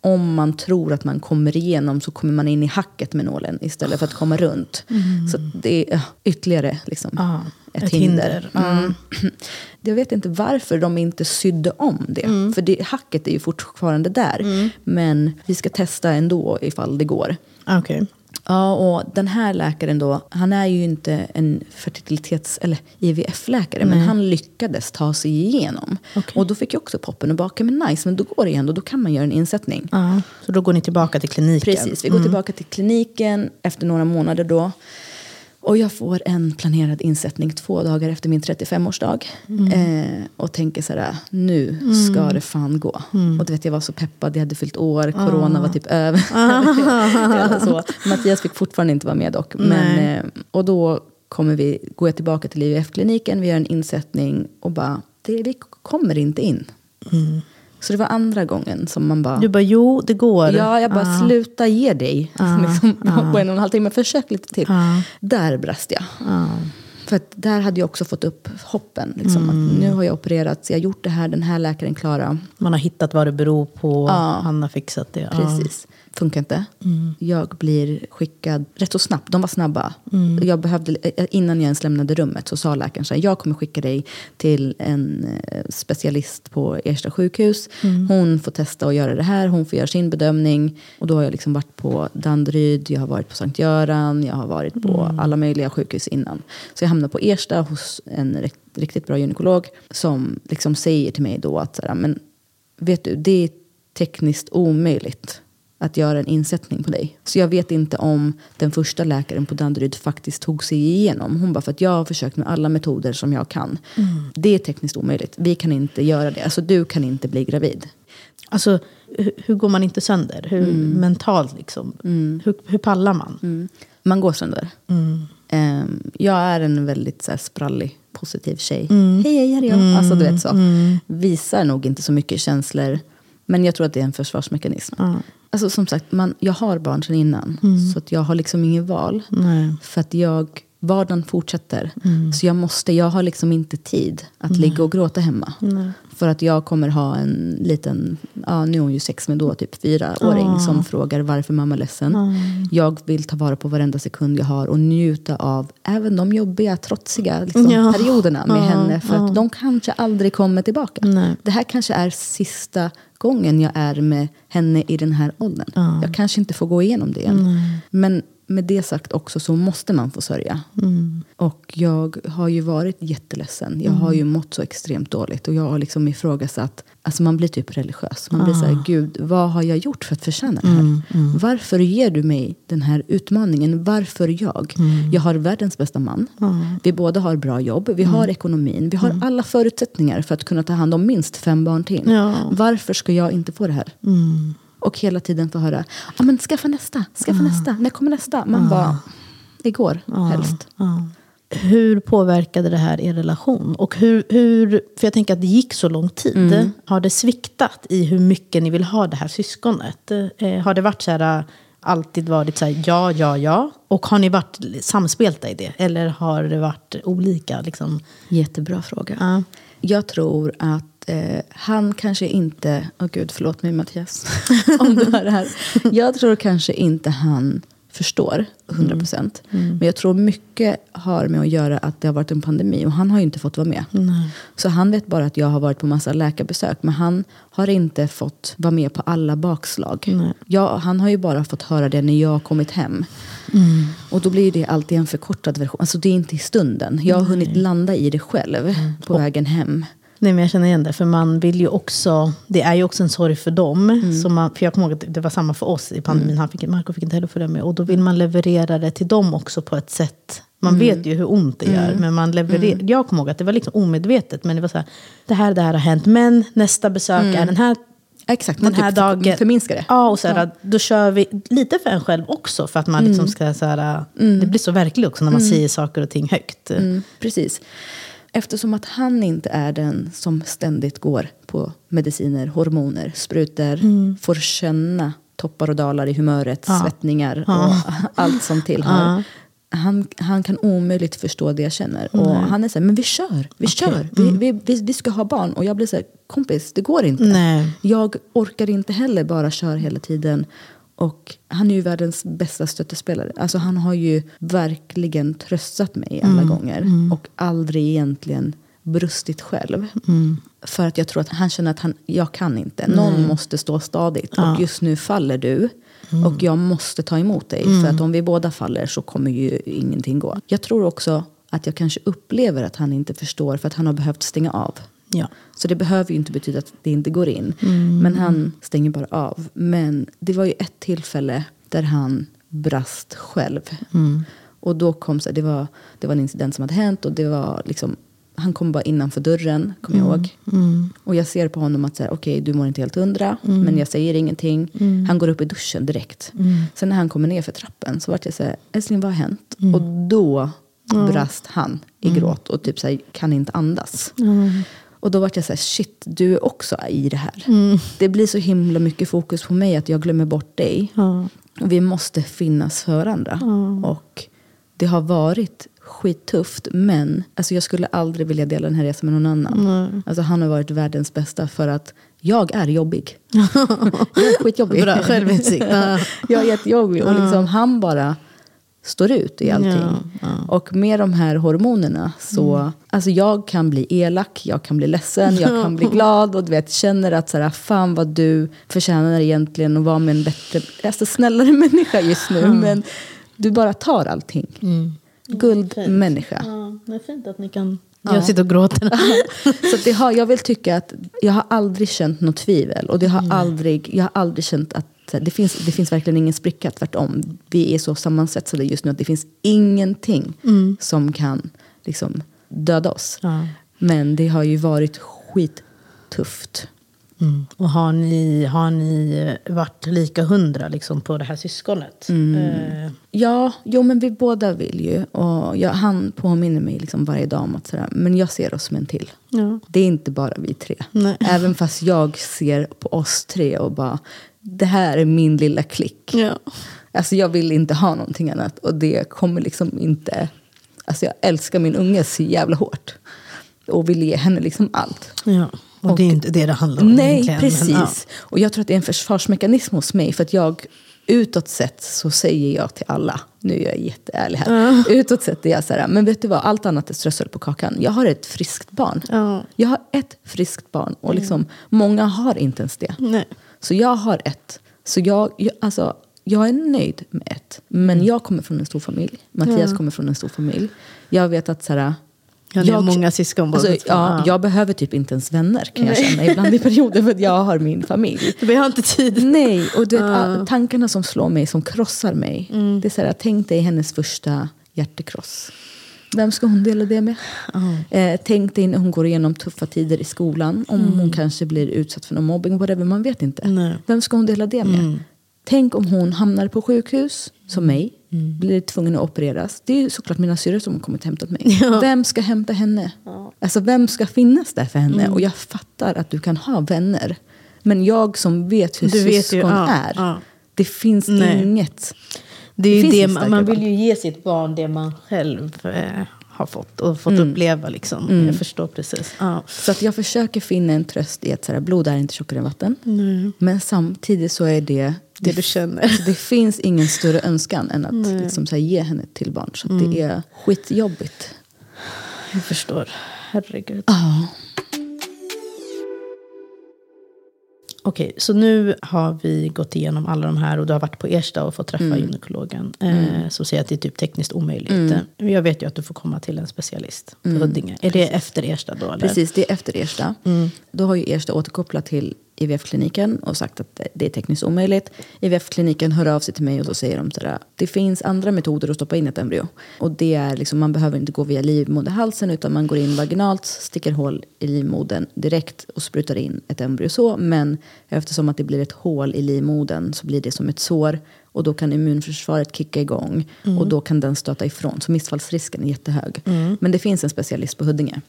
om man tror att man kommer igenom så kommer man in i hacket med nålen istället för att komma runt. Så att det är ytterligare liksom, Ja, ett, ett hinder. hinder. Mm. Jag vet inte varför de inte sydde om det. För det, hacket är ju fortfarande där. Men vi ska testa ändå ifall det går. Okej. Ja, och den här läkaren då, han är ju inte en fertilitets eller IVF-läkare, men han lyckades ta sig igenom. Okej. Och då fick jag också poppen och baka, men nice, men då går det igen, och då kan man göra en insättning. Ja. Så då går ni tillbaka till kliniken? Precis, vi går tillbaka till kliniken efter några månader då. Och jag får en planerad insättning två dagar efter min 35-årsdag. Eh, och tänker så här, nu ska det fan gå. Och du vet, jag var så peppad, jag hade fyllt år, corona var typ över. Eller så. Mattias fick fortfarande inte vara med dock. Men, eh, och då kommer vi, går jag tillbaka till IVF-kliniken, vi gör en insättning och bara, det, vi kommer inte in. Så det var andra gången som man bara... Du bara, jo, det går. Ja, jag bara sluta ge dig liksom, på en och en halv timme. Försök lite till. Där brast jag. För där hade jag också fått upp hoppen. Liksom, Mm. nu har jag opererats, jag har gjort det här, den här läkaren klarar. Man har hittat vad det beror på. Ja. Han har fixat det. Ja. Precis. Funkar inte. Jag blir skickad rätt så snabbt. De var snabba. Jag behövde, eh, innan jag ens lämnade rummet så sa läkaren så här, jag kommer skicka dig till en eh, specialist på Ersta sjukhus. Hon får testa och göra det här. Hon får göra sin bedömning. Och då har jag liksom varit på Danderyd, jag har varit på Sankt Göran, jag har varit på alla möjliga sjukhus innan. Så jag hamnade på Ersta hos en rikt- riktigt bra gynekolog som liksom säger till mig då att så här, men vet du, det är tekniskt omöjligt att göra en insättning på dig. Så jag vet inte om den första läkaren på Danderyd faktiskt tog sig igenom. Hon bara, för att jag har försökt med alla metoder som jag kan. Det är tekniskt omöjligt. Vi kan inte göra det. Alltså du kan inte bli gravid. Alltså, hur, hur går man inte sönder? Hur Mm. mentalt liksom? Hur, hur pallar man? Man går sönder. Ehm, jag är en väldigt så här, sprallig, positiv tjej. Hej, hej, här är jag. Alltså, du vet så. Visar nog inte så mycket känslor. Men jag tror att det är en försvarsmekanism. Alltså, som sagt, man, jag har barn sedan innan. Så att jag har liksom ingen val. För att jag, vardagen fortsätter. Så jag måste, jag har liksom inte tid att ligga och gråta hemma. För att jag kommer ha en liten, ja nu är hon ju sex men då typ fyraåring som frågar varför mamma är ledsen. Jag vill ta vara på varenda sekund jag har och njuta av även de jobbiga, trotsiga liksom, Ja. perioderna med Ja, henne. För att de kanske aldrig kommer tillbaka. Nej. Det här kanske är sista gången jag är med henne i den här åldern. Jag kanske inte får gå igenom det igen. Men med det sagt också så måste man få sörja. Och jag har ju varit jätteledsen. Jag har ju mått så extremt dåligt. Och jag har liksom ifrågasatt. Alltså man blir typ religiös. Man blir så här, gud vad har jag gjort för att förtjäna det här? Varför ger du mig den här utmaningen? Varför jag? Jag har världens bästa man. Vi båda har bra jobb. Vi har ekonomin. Vi har alla förutsättningar för att kunna ta hand om minst fem barn till. Ja. Varför ska jag inte få det här? Och hela tiden få höra, ah, men skaffa nästa, skaffa nästa, när kommer nästa? Man bara, igår helst. Hur påverkade det här er relation? Och hur, hur, för jag tänker att det gick så lång tid. Mm. Har det sviktat i hur mycket ni vill ha det här syskonet? Eh, har det varit så här, alltid varit så här, ja, ja, ja? Och har ni varit samspelta i det? Eller har det varit olika? Liksom? Jättebra fråga. Ja. Jag tror att eh, han kanske inte, åh gud förlåt mig Mattias, om du hör det här. Jag tror kanske inte han förstår 100 procent. Men jag tror mycket har med att göra att det har varit en pandemi och han har ju inte fått vara med. Så han vet bara att jag har varit på massa läkarbesök men han har inte fått vara med på alla bakslag. Jag, han har ju bara fått höra det när jag har kommit hem. Och då blir det alltid en förkortad version. Alltså det är inte i stunden. Jag har hunnit landa i det själv på vägen hem. Nej, men jag känner igen det. För man vill ju också, det är ju också en sorg för dem. Så man, för jag kommer ihåg att det var samma för oss i pandemin. Han fick, Marco fick inte heller följa med. Och då vill man leverera det till dem också på ett sätt. Man vet ju hur ont det gör. Men man levererar, Jag kommer ihåg att det var liksom omedvetet. Men det var så här, det här, det här har hänt. Men nästa besök är den här Exakt, man den här typ dagen. förminskar det. Ja, och så här, då kör vi lite för en själv också. För att man liksom ska så här, Det blir så verkligt också när man säger saker och ting högt. Mm, precis. Eftersom att han inte är den som ständigt går på mediciner, hormoner, sprutor, får känna toppar och dalar i humöret, svettningar och allt som tillhör. Han, han kan omöjligt förstå det jag känner. Och han är så här, men vi kör, vi kör. Vi, vi, vi, vi ska ha barn. Och jag blir så här, kompis, det går inte. Nej. Jag orkar inte heller bara köra hela tiden. Och han är ju världens bästa stöttespelare. Alltså han har ju verkligen tröstat mig alla gånger. Och aldrig egentligen brustit själv. För att jag tror att han känner att han, jag kan inte. Någon måste stå stadigt. Och just nu faller du. Och jag måste ta emot dig. För att om vi båda faller så kommer ju ingenting gå. Jag tror också att jag kanske upplever att han inte förstår. För att han har behövt stänga av. Ja. Så det behöver ju inte betyda att det inte går in. Men han stänger bara av. Men det var ju ett tillfälle där han brast själv. Och då kom så det var, det var en incident som hade hänt och det var liksom han kom bara innanför dörren, kommer jag ihåg. Och jag ser på honom att okej, du mår inte helt hundra, men jag säger ingenting. Han går upp i duschen direkt. Sen när han kommer ner för trappen så vart jag så här, älskling vad har hänt? Och då brast han i gråt och typ så här, kan inte andas. Och då vart jag så här, shit, du är också i det här. Det blir så himla mycket fokus på mig att jag glömmer bort dig. Och vi måste finnas för varandra. Och det har varit skittufft. Men alltså jag skulle aldrig vilja dela den här resan med någon annan. Alltså han har varit världens bästa för att jag är jobbig. jag är skitjobbig. Bra självinsikt. Ja. jag är jättejobbig. Och liksom han bara står ut i allting. Och med de här hormonerna så... Alltså jag kan bli elak, jag kan bli ledsen, jag kan bli glad. Och du vet, känner att så här, fan vad du förtjänar egentligen att vara med en bättre, alltså snällare människa just nu. Men du bara tar allting. Guldmänniska. Ja, det är fint att ni kan... Jag sitter och gråter. Så det har, jag vill tycka att jag har aldrig känt något tvivel. Och det har aldrig, jag har aldrig känt att det finns, det finns verkligen ingen spricka. Tvärtom. Vi är så sammansvetsade just nu att det finns ingenting som kan liksom, döda oss. Ja. Men det har ju varit skittufft. Mm. Och har ni, har ni varit lika hundra liksom, på det här syskonet? Eh, Ja, jo men vi båda vill ju. Och jag, han påminner mig liksom varje dag om att sådär, men jag ser oss som en till. Ja. Det är inte bara vi tre. Nej. Även fast jag ser på oss tre och bara, det här är min lilla klick. ja. Alltså jag vill inte ha någonting annat. Och det kommer liksom inte... Alltså jag älskar min unge så jävla hårt. Och vill ge henne liksom allt. ja. Och, det är inte det det handlar om Nej, egentligen, precis. men, ja. Och jag tror att det är en försvarsmekanism hos mig. För att jag, utåt sett så säger jag till alla, nu är jag jätteärlig här. Utåt sett är jag så här, men vet du vad, allt annat är strössel på kakan. Jag har ett friskt barn. Ja. Jag har ett friskt barn. Och liksom, många har inte ens det. Nej. Så jag har ett. Så jag, jag, alltså, jag är nöjd med ett. Men Mm. jag kommer från en stor familj. Mattias kommer från en stor familj. Jag vet att så här, Ja, har många syskon alltså, ja, Ja. Jag behöver typ inte ens vänner kan jag känna ibland i perioder för att jag har min familj. Vi har inte tid. Nej, och du vet, all- tankarna som slår mig, som krossar mig. Mm. Det är så här, tänk dig hennes första hjärtekross. Vem ska hon dela det med? Eh, tänk dig när hon går igenom tuffa tider i skolan. Om hon kanske blir utsatt för någon mobbing, whatever, man vet inte. Mm. Nej. Mm. Vem ska hon dela det med? Tänk om hon hamnar på sjukhus, som mig, Mm. blir tvungen att opereras. Det är såklart mina syrror som har kommit och hämtat mig. Vem ska hämta henne? Alltså vem ska finnas där för henne? Mm. Och jag fattar att du kan ha vänner. Men jag som vet hur Du vet ju, syskon ja, är. ja. Det finns Nej. inget. Det är det, inget man, man vill ju ge sitt barn det man själv eh, har fått och fått Mm. uppleva. Liksom. Jag förstår precis. Ja. Så att jag försöker finna en tröst i att så här, blod är inte tjockare än vatten. Men samtidigt så är det... Det du känner. Det finns ingen större önskan än att liksom, så här, ge henne till barn. Så att Mm. det är skitjobbigt. Jag förstår. Herregud. Ja. Okej, så nu har vi gått igenom alla de här och du har varit på Ersta och fått träffa Mm. gynekologen. Eh, så säger jag att det är typ tekniskt omöjligt. Eh, Jag vet ju att du får komma till en specialist på Huddinge. Är det efter Ersta då? Eller? Mm. Precis, det är efter Ersta. Då har ju Ersta återkopplat till IVF-kliniken och sagt att det är tekniskt omöjligt. IVF-kliniken hör av sig till mig och då säger de sådär, det finns andra metoder att stoppa in ett embryo. Och det är liksom, man behöver inte gå via livmoderhalsen utan man går in vaginalt, sticker hål i livmodern direkt och sprutar in ett embryo så. Men eftersom att det blir ett hål i livmodern så blir det som ett sår och då kan immunförsvaret kicka igång och då kan den stöta ifrån. Så missfallsrisken är jättehög. Men det finns en specialist på Huddinge.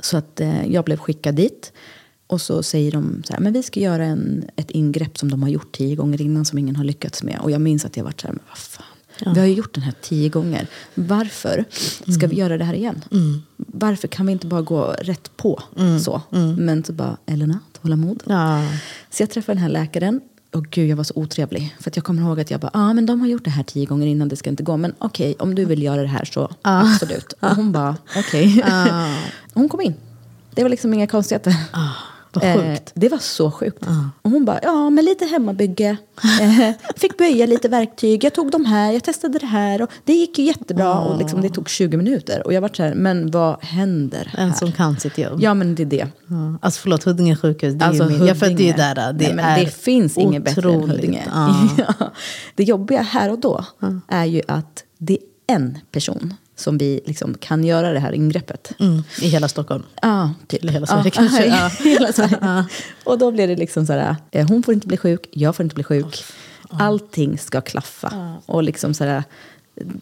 Så att eh, jag blev skickad dit. Och så säger de så här, men vi ska göra en, ett ingrepp som de har gjort tio gånger innan som ingen har lyckats med. Och jag minns att jag varit så här, men vad fan. Vi har ju gjort den här tio gånger. Varför ska vi göra det här igen? Varför kan vi inte bara gå rätt på så? Men så bara, Elena, tålamod. Ja. Så jag träffade den här läkaren. Och gud, jag var så otrevlig. För att jag kommer ihåg att jag bara, ja ah, men de har gjort det här tio gånger innan, det ska inte gå. Men okej, om du vill göra det här så absolut. Och hon bara, okej. hon kom in. Det var liksom inga konstigheter. Vad Eh, sjukt. det var så sjukt. Och hon bara, ja men lite hemmabygge. Eh, fick böja lite verktyg, jag tog de här, jag testade det här. Och det gick ju jättebra. Och liksom, det tog 20 minuter. Och jag var så här, men vad händer här? En som kan sitt jobb. Ja men det är det. Ja. Alltså förlåt, Huddinge sjukhus. Det är Alltså, min, jag födde ju Huddinge. där. Det, Nej, men det finns inget bättre än. Huddinge. Ja. Det jobbiga här och då är ju att det är en person som vi liksom kan göra det här ingreppet. Mm, I hela Stockholm. Ja, typ. Eller hela Sverige ja, kanske. Ja. hela Sverige. Och då blir det liksom så här, eh, hon får inte bli sjuk, jag får inte bli sjuk. Allting ska klaffa. Och liksom så här,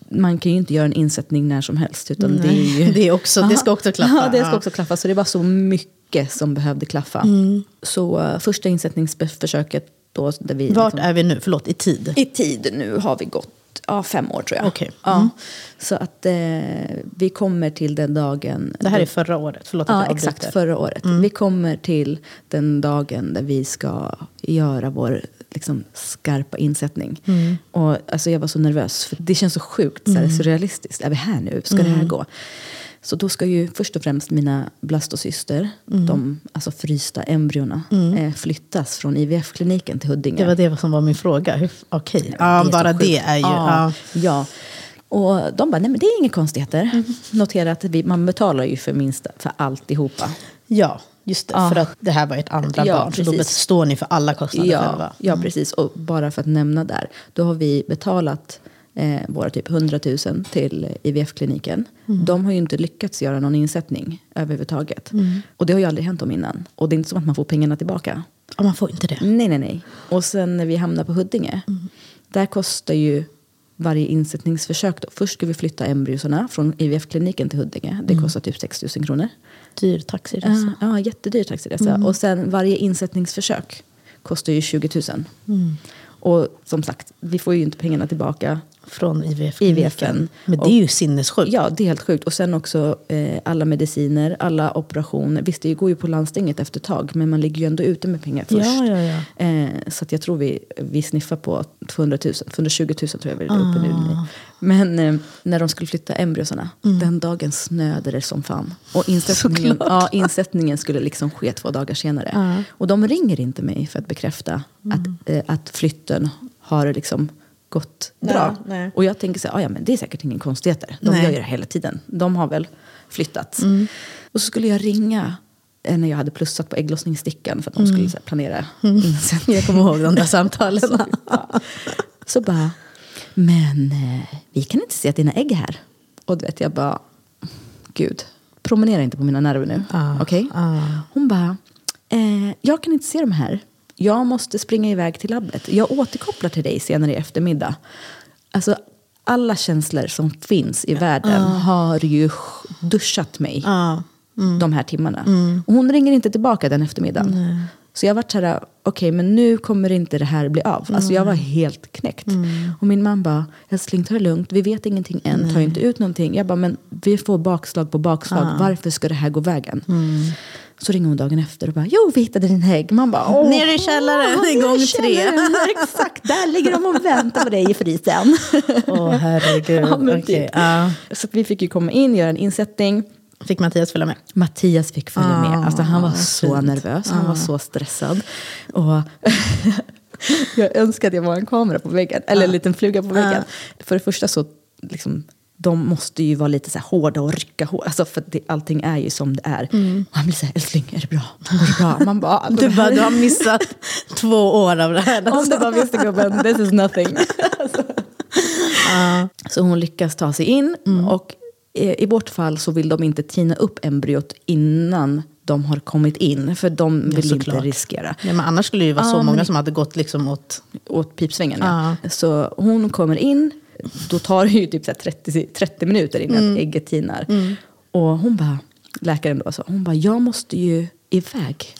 man kan ju inte göra en insättning när som helst. Utan det, är ju, Det är också- det ska också klaffa. Ja, det ska också klaffa. Så det var så mycket som behövde klaffa. Mm. Så uh, första insättningsförsöket då, där vi Vart liksom, är vi nu? Förlåt, i tid? i tid nu har vi gått ja, fem år tror jag. Ja. Mm. Så att eh, vi kommer till den dagen. Det här är förra året. Förlåt att Ja, jag avbryter. exakt. Förra året. Vi kommer till den dagen där vi ska göra vår liksom, skarpa insättning. Och, alltså, jag var så nervös, för det känns så sjukt så här, surrealistiskt. Är vi här nu? Ska det här gå? Så då ska ju först och främst mina blastocyster, de alltså frysta embryona, eh, flyttas från IVF-kliniken till Huddinge. Det var det som var min fråga. Okej, Det ja, bara det är ju... Ja, Ja. Och de bara, nej men det är inga konstigheter. Mm. Notera att vi, man betalar ju för minsta, för alltihopa. ja, just det. Ja. För att det här var ert andra Ja, barn. Så då precis. står ni för alla kostnader Ja, själva. ja, precis. Och bara för att nämna där, då har vi betalat eh, våra typ 100 000 till IVF-kliniken. Mm. De har ju inte lyckats göra någon insättning överhuvudtaget. Mm. Och det har ju aldrig hänt dem innan. Och det är inte som att man får pengarna tillbaka. Ja, man får inte det. Nej, nej, nej. Och sen när vi hamnar på Huddinge, där kostar ju varje insättningsförsök. Då. Först ska vi flytta embryosarna från IVF-kliniken till Huddinge. Det kostar typ 6 000 kronor. Dyr taxiresa. Ja, ja jättedyr taxiresa. Och sen varje insättningsförsök kostar ju 20 000. Och som sagt, vi får ju inte pengarna tillbaka. Från IVF. IVFen. Men det är ju sinnessjukt. Ja, det är helt sjukt. Och sen också eh, alla mediciner, alla operationer. Visst, det går ju på landstinget efter ett tag, men man ligger ju ändå ute med pengar först. Ja, ja, ja. Eh, så jag tror vi, vi sniffar på 200 000, 220 000 tror jag vi är uppe nu. Ah. Men eh, när de skulle flytta embryosarna, Mm. den dagen snöade det som fan. Och insättningen, ja, insättningen skulle liksom ske två dagar senare. Och de ringer inte mig för att bekräfta Mm. att, eh, att flytten har liksom gått bra. nej. Och jag tänker så här, "Ah, ja, men det är säkert ingen konstigheter. De Nej. gör ju det hela tiden. De har väl flyttat. Och så skulle jag ringa eh, när jag hade plussat på ägglossningsstickan för att de skulle så här, planera insättning. Jag kommer ihåg de där samtalen. Ja. Så bara, men eh, vi kan inte se att dina ägg är här. Och du vet, jag bara, gud, promenera inte på mina nerver nu. Ah, Okej? ah. Hon bara, eh, jag kan inte se de här. Jag måste springa iväg till labbet. Jag återkopplar till dig senare i eftermiddag. Alltså, alla känslor som finns i världen har ju duschat mig Ja. de här timmarna. Och hon ringer inte tillbaka den eftermiddagen. Så jag var så här, okej men nu kommer inte det här bli av. Alltså jag var helt knäckt. Och min man bara, älskling ta det lugnt, vi vet ingenting än, ta inte ut någonting. Jag bara, men vi får bakslag på bakslag, varför ska det här gå vägen? Så ringer hon dagen efter och bara, jo vi hittade din ägg. Man bara, Åh, Nere i källaren, åh, i gång tre. Exakt, där ligger de och väntar på dig i frysen. Åh herregud. Ja, Okej, typ. ja. Så vi fick ju komma in, göra en insättning. Fick Mattias följa med? Mattias fick följa med. Ah, Alltså, han var så fint. nervös, han var så stressad. Och jag önskar att jag var en kamera på väggen, eller en liten fluga på väggen. För det första så, liksom, de måste ju vara lite så hårda och rycka hårt. Alltså, för det, allting är ju som det är. Och han blir så här, älskling, är det bra? Går det bra? Man bara, Du, bara, du har missat två år av det här. om du bara visste gubben, this is nothing. Så hon lyckas ta sig in. Och eh, i vårt fall så vill de inte tina upp embryot innan de har kommit in. För de vill inte såklart. riskera. Nej, men annars skulle det ju vara Ja, så många som hade gått liksom åt... Åt pipsvängen ja. Så hon kommer in. Då tar det ju typ så här 30, 30 minuter innan ägget tinar. Och hon bara, läkaren då, så, hon bara, jag måste ju iväg.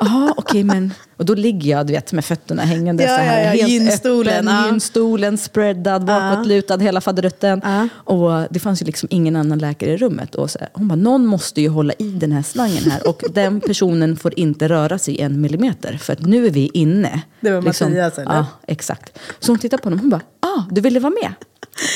Ja, okej men... Och då ligger jag du vet, med fötterna hängande Ja, så här. ja, ja, helt gynstolen, öppen, ja. gynstolen, spreadad, bakåtlutad, hela faderutten. Ja. Och det fanns ju liksom ingen annan läkare i rummet. Och så här, hon bara, någon måste ju hålla i den här slangen här. Och den personen får inte röra sig en millimeter. För att nu är vi inne. Det var Mattias, eller? Ja, exakt. Så hon tittar på honom och hon bara, ah, du ville vara med?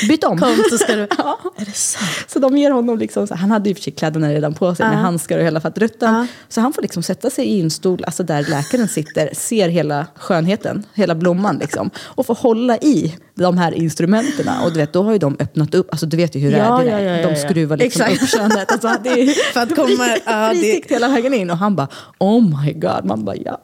Byt om. Kom så ska du... Ja. Är det sant? Så de ger honom liksom, så han hade ju för sig kläderna redan på sig med handskar och hela faderuttan. Ja. Så han får liksom sätta sig i en stol, alltså där läkaren sitter, ser hela skönheten, hela blomman liksom. Och får hålla i de här instrumenterna. Och du vet, då har ju de öppnat upp, alltså du vet ju hur det Ja, är. Det ja, ja, ja, de skruvar liksom Exakt. upp könet. Alltså, det är För att komma- ja, det- hela vägen in. Och han bara, oh my god. Man bara, ja.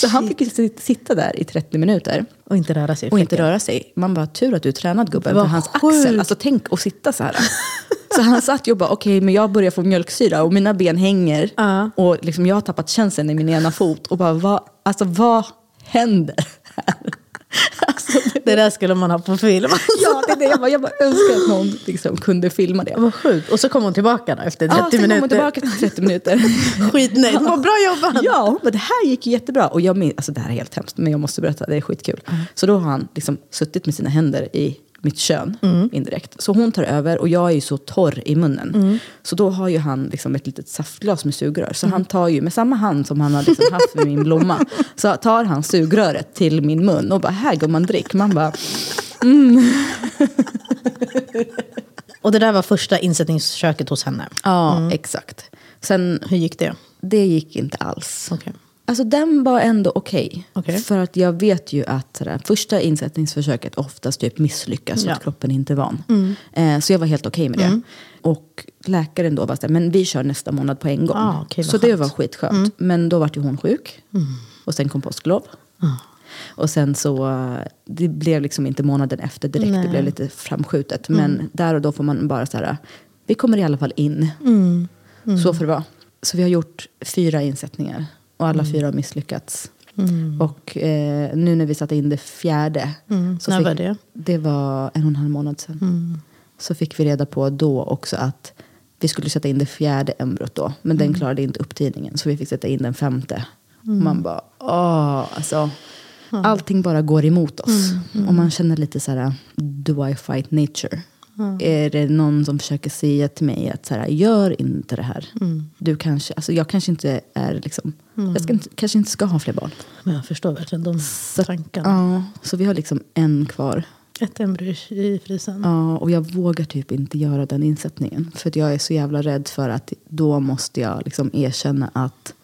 Så han fick ju sit- sitta där i 30 minuter. Och inte röra sig Och inte röra sig. Man bara, tur att du är tränad gubben. För hans sjukt. axel, alltså tänk att sitta så här. Så han satt ju och bara, okej men jag börjar få mjölksyra och mina ben hänger. Ja. Och liksom, jag har tappat känseln i min ena fot. Och bara, vad, alltså vad händer här? Alltså, det, där skulle man ha på film. ja, det är det. Jag bara, jag bara önskar att någon liksom kunde filma det. Vad sjukt. Och så kom hon tillbaka då efter 30 ja, sen minuter. kom hon tillbaka efter 30 minuter. Skitnöjd. Hon bara, bra jobbat. Ja, hon bara, det här gick jättebra. Och jag alltså det här är helt hemskt, men jag måste berätta, det är skitkul. Så då har han liksom suttit med sina händer i mitt kön indirekt. Så hon tar över och jag är ju så torr i munnen. Så då har ju han liksom ett litet saftglas med sugrör. Så han tar ju med samma hand som han har liksom haft med min blomma. Så tar han sugröret till min mun och bara här går man drick. Man bara Och det där var första insättningsförsöket hos henne. ja exakt. Sen Hur gick det? det gick inte alls. Okej. Alltså den var ändå okej. Okej. För att jag vet ju att sådär, första insättningsförsöket oftast typ misslyckas. Så Ja. att kroppen inte är van. Eh, så jag var helt okej med det. Och läkaren då var såhär, men vi kör nästa månad på en gång. Ah, vad så det skönt. var skitskönt. Men då vart ju hon sjuk. Och sen kom påsklov. Och sen så, det blev liksom inte månaden efter direkt. Det blev lite framskjutet. Men där och då får man bara så här, vi kommer i alla fall in. Så får det vara. Så vi har gjort fyra insättningar. Och alla fyra har misslyckats. Och eh, nu när vi satte in det fjärde. Så När fick, var det? Det var en och en halv månad sedan. Så fick vi reda på då också att vi skulle sätta in det fjärde embryot då. Men den klarade inte upptidningen. Så vi fick sätta in den femte. Och man bara, åh, alltså. Allting bara går emot oss. Och man känner lite så här, do I fight nature? Är det någon som försöker säga till mig att så här, gör inte det här. Du kanske, alltså jag kanske inte är liksom, jag ska inte, kanske inte ska ha fler barn. Men jag förstår verkligen de Så, tankarna. ja, så vi har liksom en kvar. Ett embryo i frysen. Ja, och jag vågar typ inte göra den insättningen. För jag är så jävla rädd för att då måste jag liksom erkänna att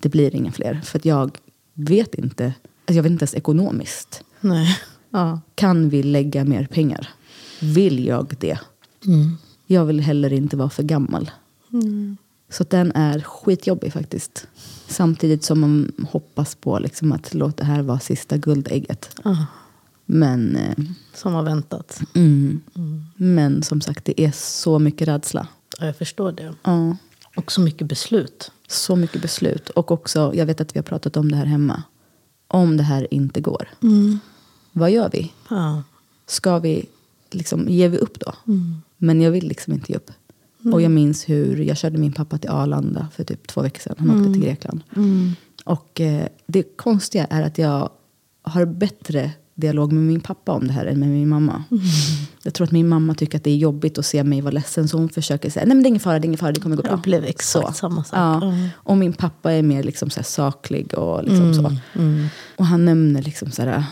det blir inga fler. För jag vet inte, alltså jag vet inte ens ekonomiskt. Nej. Ja. Kan vi lägga mer pengar? Vill jag det? Jag vill heller inte vara för gammal. Så att den är skitjobbig faktiskt. Samtidigt som man hoppas på liksom att låt det här vara sista guldägget. Men, eh, Som har väntat. mm. men som sagt, det är så mycket rädsla. Ja, jag förstår det. Ja, Och så mycket beslut. så mycket beslut. Och också, jag vet att vi har pratat om det här hemma. Om det här inte går, vad gör vi? Ja. ska vi, liksom, ger vi upp då? Men jag vill liksom inte ge upp. Och jag minns hur jag körde min pappa till Arlanda för typ två veckor sedan. Han åkte till Grekland. Och eh, det konstiga är att jag har bättre dialog med min pappa om det här än med min mamma. Jag tror att min mamma tycker att det är jobbigt att se mig vara ledsen. Så hon försöker säga, nej men det är ingen fara, det är ingen fara, det kommer gå bra. Jag upplever exakt samma sak. Ja. Mm. Och min pappa är mer liksom så saklig och liksom så. Och han nämner liksom så här,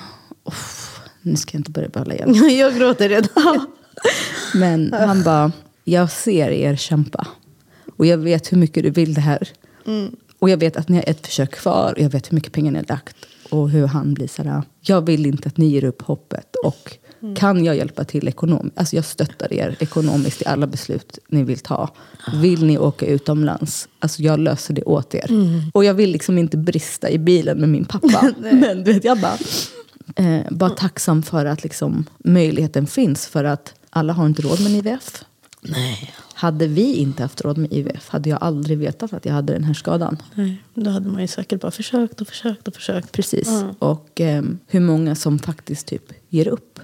"Uff, nu ska jag inte börja böla igen. jag gråter redan. Men han bara, jag ser er kämpa. Och jag vet hur mycket du vill det här. Och jag vet att ni har ett försök kvar. Och jag vet hur mycket pengar ni har lagt. Och hur han blir så här, jag vill inte att ni ger upp hoppet. Och kan jag hjälpa till ekonomiskt? Alltså jag stöttar er ekonomiskt i alla beslut ni vill ta. Vill ni åka utomlands? Alltså jag löser det åt er. Och jag vill liksom inte brista i bilen med min pappa. Men du vet, jag bara, eh, bara tacksam för att liksom, möjligheten finns. För att alla har inte råd med en IVF. Nej. Hade vi inte haft råd med IVF hade jag aldrig vetat att jag hade den här skadan. Nej. Då hade man ju säkert bara försökt och försökt och försökt. Precis. Och eh, hur många som faktiskt typ ger upp.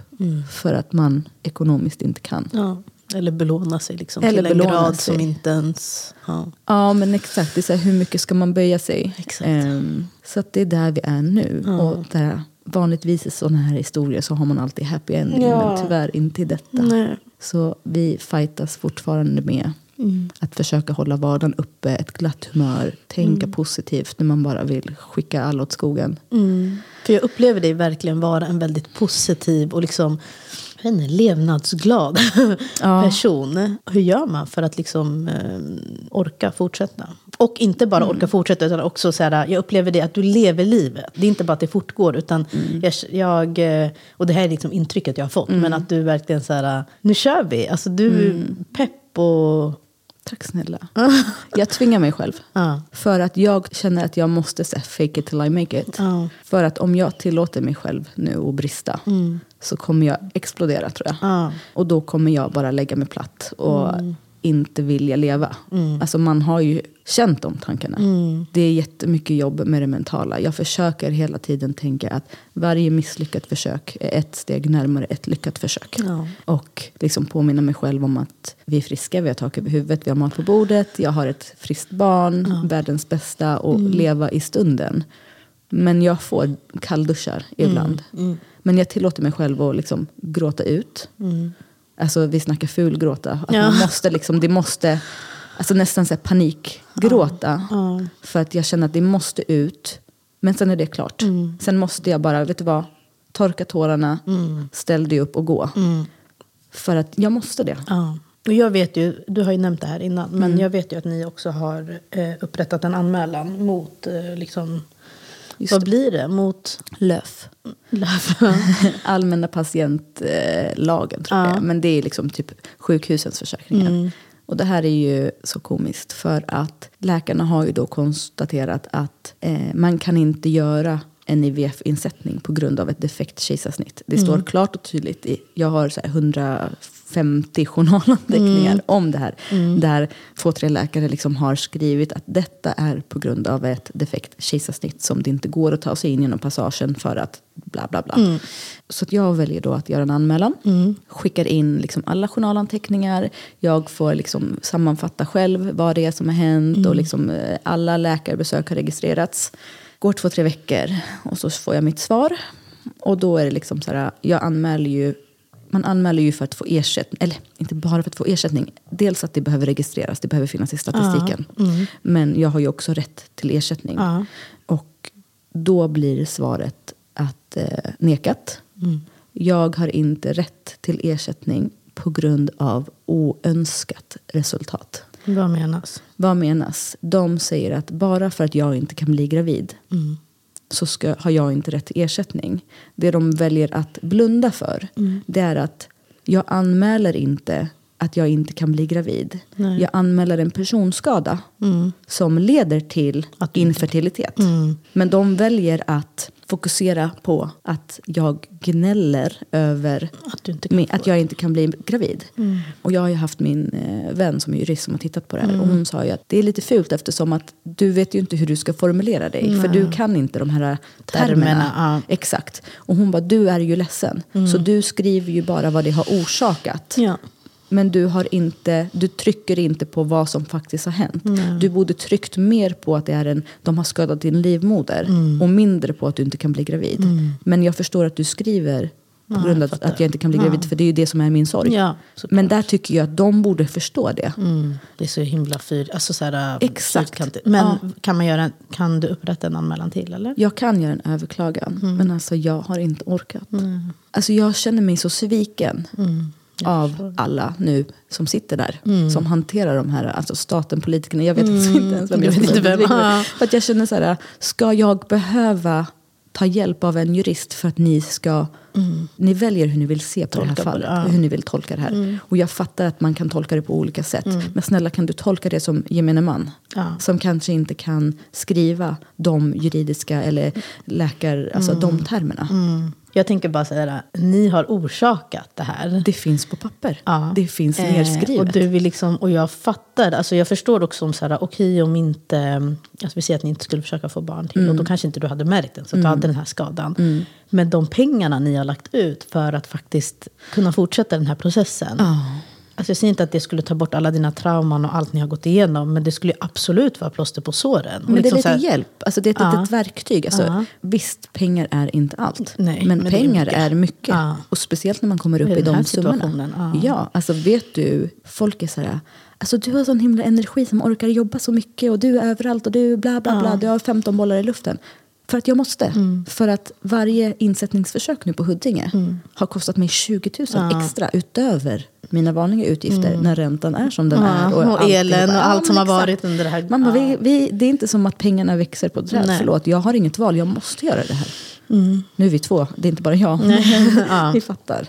För att man ekonomiskt inte kan. Ja. Eller belåna sig liksom Eller till en grad sig. som inte ens... Ja. Ja men exakt, det är så här, hur mycket ska man böja sig? Exakt. Ehm, så att det är där vi är nu. Och där, vanligtvis i sådana här historier så har man alltid happy ending. Ja. Men tyvärr inte i detta. Nej. Så vi fightas fortfarande med att försöka hålla vardagen uppe, ett glatt humör, tänka positivt när man bara vill skicka alla åt skogen. För jag upplever dig verkligen vara en väldigt positiv och liksom jag vet inte, levnadsglad person. Hur gör man för att liksom eh, orka fortsätta? Och inte bara orka fortsätta utan också så här, jag upplever det att du lever livet. Det är inte bara att det fortgår utan jag, jag, eh, och det här är liksom intrycket jag har fått. Men att du verkligen så här, nu kör vi. Alltså du är pepp och... Tack snälla. jag tvingar mig själv. Ja. För att jag känner att jag måste säga fake it till I make it. Ja. För att om jag tillåter mig själv nu att brista så kommer jag explodera tror jag. Ja. Och då kommer jag bara lägga mig platt och inte vilja leva. Alltså man har ju känt de tankarna. Det är jättemycket jobb med det mentala. Jag försöker hela tiden tänka att varje misslyckat försök är ett steg närmare ett lyckat försök. Ja. Och liksom påminna mig själv om att vi är friska, vi har tak över huvudet, vi har mat på bordet, jag har ett friskt barn, världens bästa och leva i stunden. Men jag får kallduschar ibland. Men jag tillåter mig själv att liksom gråta ut. Alltså vi snackar fulgråta. Att Ja. man måste liksom, det måste, alltså nästan så här panikgråta. För att jag känner att det måste ut. Men sen är det klart. Sen måste jag bara, vet du vad? Torka tårarna, ställ dig upp och gå. För att jag måste det. Ja. Och jag vet ju, du har ju nämnt det här innan, men Mm. jag vet ju att ni också har eh, upprättat en anmälan mot, eh, liksom, Just vad det. blir det? Mot LÖF. LÖF? Allmänna patientlagen tror jag Ja. är. Men det är liksom typ sjukhusens försäkringar. Och det här är ju så komiskt för att läkarna har ju då konstaterat att eh, man kan inte göra en IVF-insättning på grund av ett defekt kejsarsnitt. Det står klart och tydligt. I, jag har så här 150 journalanteckningar om det här. Där två, tre läkare liksom har skrivit att detta är på grund av ett defekt kejsarsnitt som det inte går att ta sig in genom passagen för att bla bla bla. Så att jag väljer då att göra en anmälan. Skickar in liksom alla journalanteckningar. Jag får liksom sammanfatta själv vad det är som har hänt. Och liksom, eh, alla läkarbesök har registrerats. Går två, tre veckor och så får jag mitt svar. Och då är det liksom så här, jag anmäler ju man anmäler ju för att få ersättning, eller inte bara för att få ersättning. Dels att det behöver registreras, det behöver finnas i statistiken. Men jag har ju också rätt till ersättning. Ja. Och då blir svaret att eh, nekat. Jag har inte rätt till ersättning på grund av oönskat resultat. Vad menas? Vad menas? De säger att bara för att jag inte kan bli gravid så ska, har jag inte rätt till ersättning. Det de väljer att blunda för det är att jag anmäler inte att jag inte kan bli gravid. Jag anmäler en personskada som leder till infertilitet. Men de väljer att fokusera på att jag gnäller över Att få att jag inte kan bli gravid. Och jag har ju haft min eh, vän som är jurist som har tittat på det här. Mm. Och hon sa ju att det är lite fult eftersom att du vet ju inte hur du ska formulera dig. För du kan inte de här termerna. Termerna, ja. Mm. Exakt. Och hon bara, du är ju ledsen. Så du skriver ju bara vad det har orsakat. Ja. Men du, har inte, du trycker inte på vad som faktiskt har hänt. Du borde tryckt mer på att det är en, de har skadat din livmoder. Mm. Och mindre på att du inte kan bli gravid. Men jag förstår att du skriver på grund av att jag inte kan bli gravid. För det är ju det som är min sorg. Ja. Men där tycker jag att de borde förstå det. Mm. Det är så himla fyr, alltså så här, Exakt. fyrkantigt. Men Ja. kan, man göra, en- kan du upprätta en anmälan till eller? Jag kan göra en överklagan. Mm. Men alltså jag har inte orkat. Alltså jag känner mig så sviken. Mm. Av alla nu som sitter där. Som hanterar de här, alltså staten, politikerna. Jag vet alltså inte ens vem Du jag vet ska inte vem. Ja. För att jag känner så här, ska jag behöva ta hjälp av en jurist för att ni ska... Ni väljer hur ni vill se på det här Tolka det, fallet. ja. Hur ni vill tolka det här. Och jag fattar att man kan tolka det på olika sätt. Men snälla kan du tolka det som gemene man? Ja. Som kanske inte kan skriva de juridiska eller läkar, alltså de termerna. Jag tänker bara säga ni har orsakat det här. Det finns på papper. Ja. Det finns Eh, nedskrivet. och, du vill liksom, och jag fattar, alltså jag förstår också om så här, okej om inte, alltså vi säger att ni inte skulle försöka få barn till, Mm. och då kanske inte du hade märkt den, så att du hade den här skadan. Men de pengarna ni har lagt ut för att faktiskt kunna fortsätta den här processen. Alltså jag säger inte att det skulle ta bort alla dina trauman och allt ni har gått igenom, men det skulle absolut vara plåster på såren. Men det är liksom lite hjälp. Alltså det är ett Ja. litet verktyg. Alltså, Ja. Visst, pengar är inte allt. Nej, men, men det är pengar mycket. är mycket. Ja. Och speciellt när man kommer upp I i de summorna. ja. Ja, alltså vet du, folk är så här... Alltså du har sån himla energi som orkar jobba så mycket och du är överallt och du bla bla bla. Du har 15 bollar i luften. För att jag måste. Mm. För att varje insättningsförsök nu på Huddinge har kostat mig 20 000 extra utöver mina vanliga utgifter när räntan är som den Mm. Ja, är. och alltihopa. elen och allt som men har exakt. varit under det här- Man bara, Ja. vi, vi, det är inte som att pengarna växer på ett träd. Nej. Förlåt, jag har inget val. Jag måste göra det här. Mm. Nu är vi två, det är inte bara jag. vi fattar.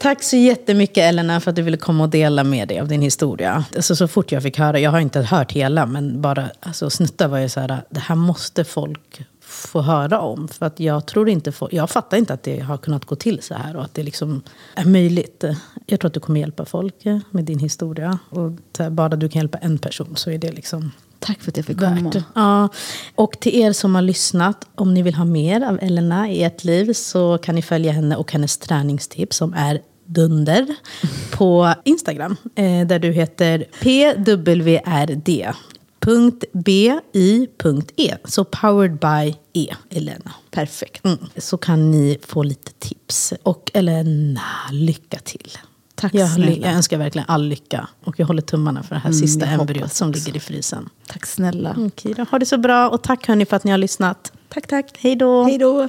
Tack så jättemycket Elena för att du ville komma och dela med dig av din historia. Alltså, så fort jag fick höra, jag har inte hört hela, men bara alltså, snuttar var jag så här, det här måste folk få höra om. För att jag tror inte, jag fattar inte att det har kunnat gå till så här och att det liksom är möjligt. Jag tror att du kommer hjälpa folk med din historia. Och bara du kan hjälpa en person så är det liksom Tack för att jag fick komma. värt. Ja. Och till er som har lyssnat, om ni vill ha mer av Elena i ert liv så kan ni följa henne och hennes träningstips som är Dunder på Instagram. Eh, där du heter PWRD. .bi.e. Så powered by E, Elena. Perfekt. Mm. Så kan ni få lite tips. Och Elena, lycka till. Tack jag, snälla. jag önskar verkligen all lycka. Och jag håller tummarna för det här Mm, sista embryot som ligger i frysen. Tack snälla. Okej då, ha det så bra. Och tack hörni för att ni har lyssnat. Tack, tack. Hej då. Hej då.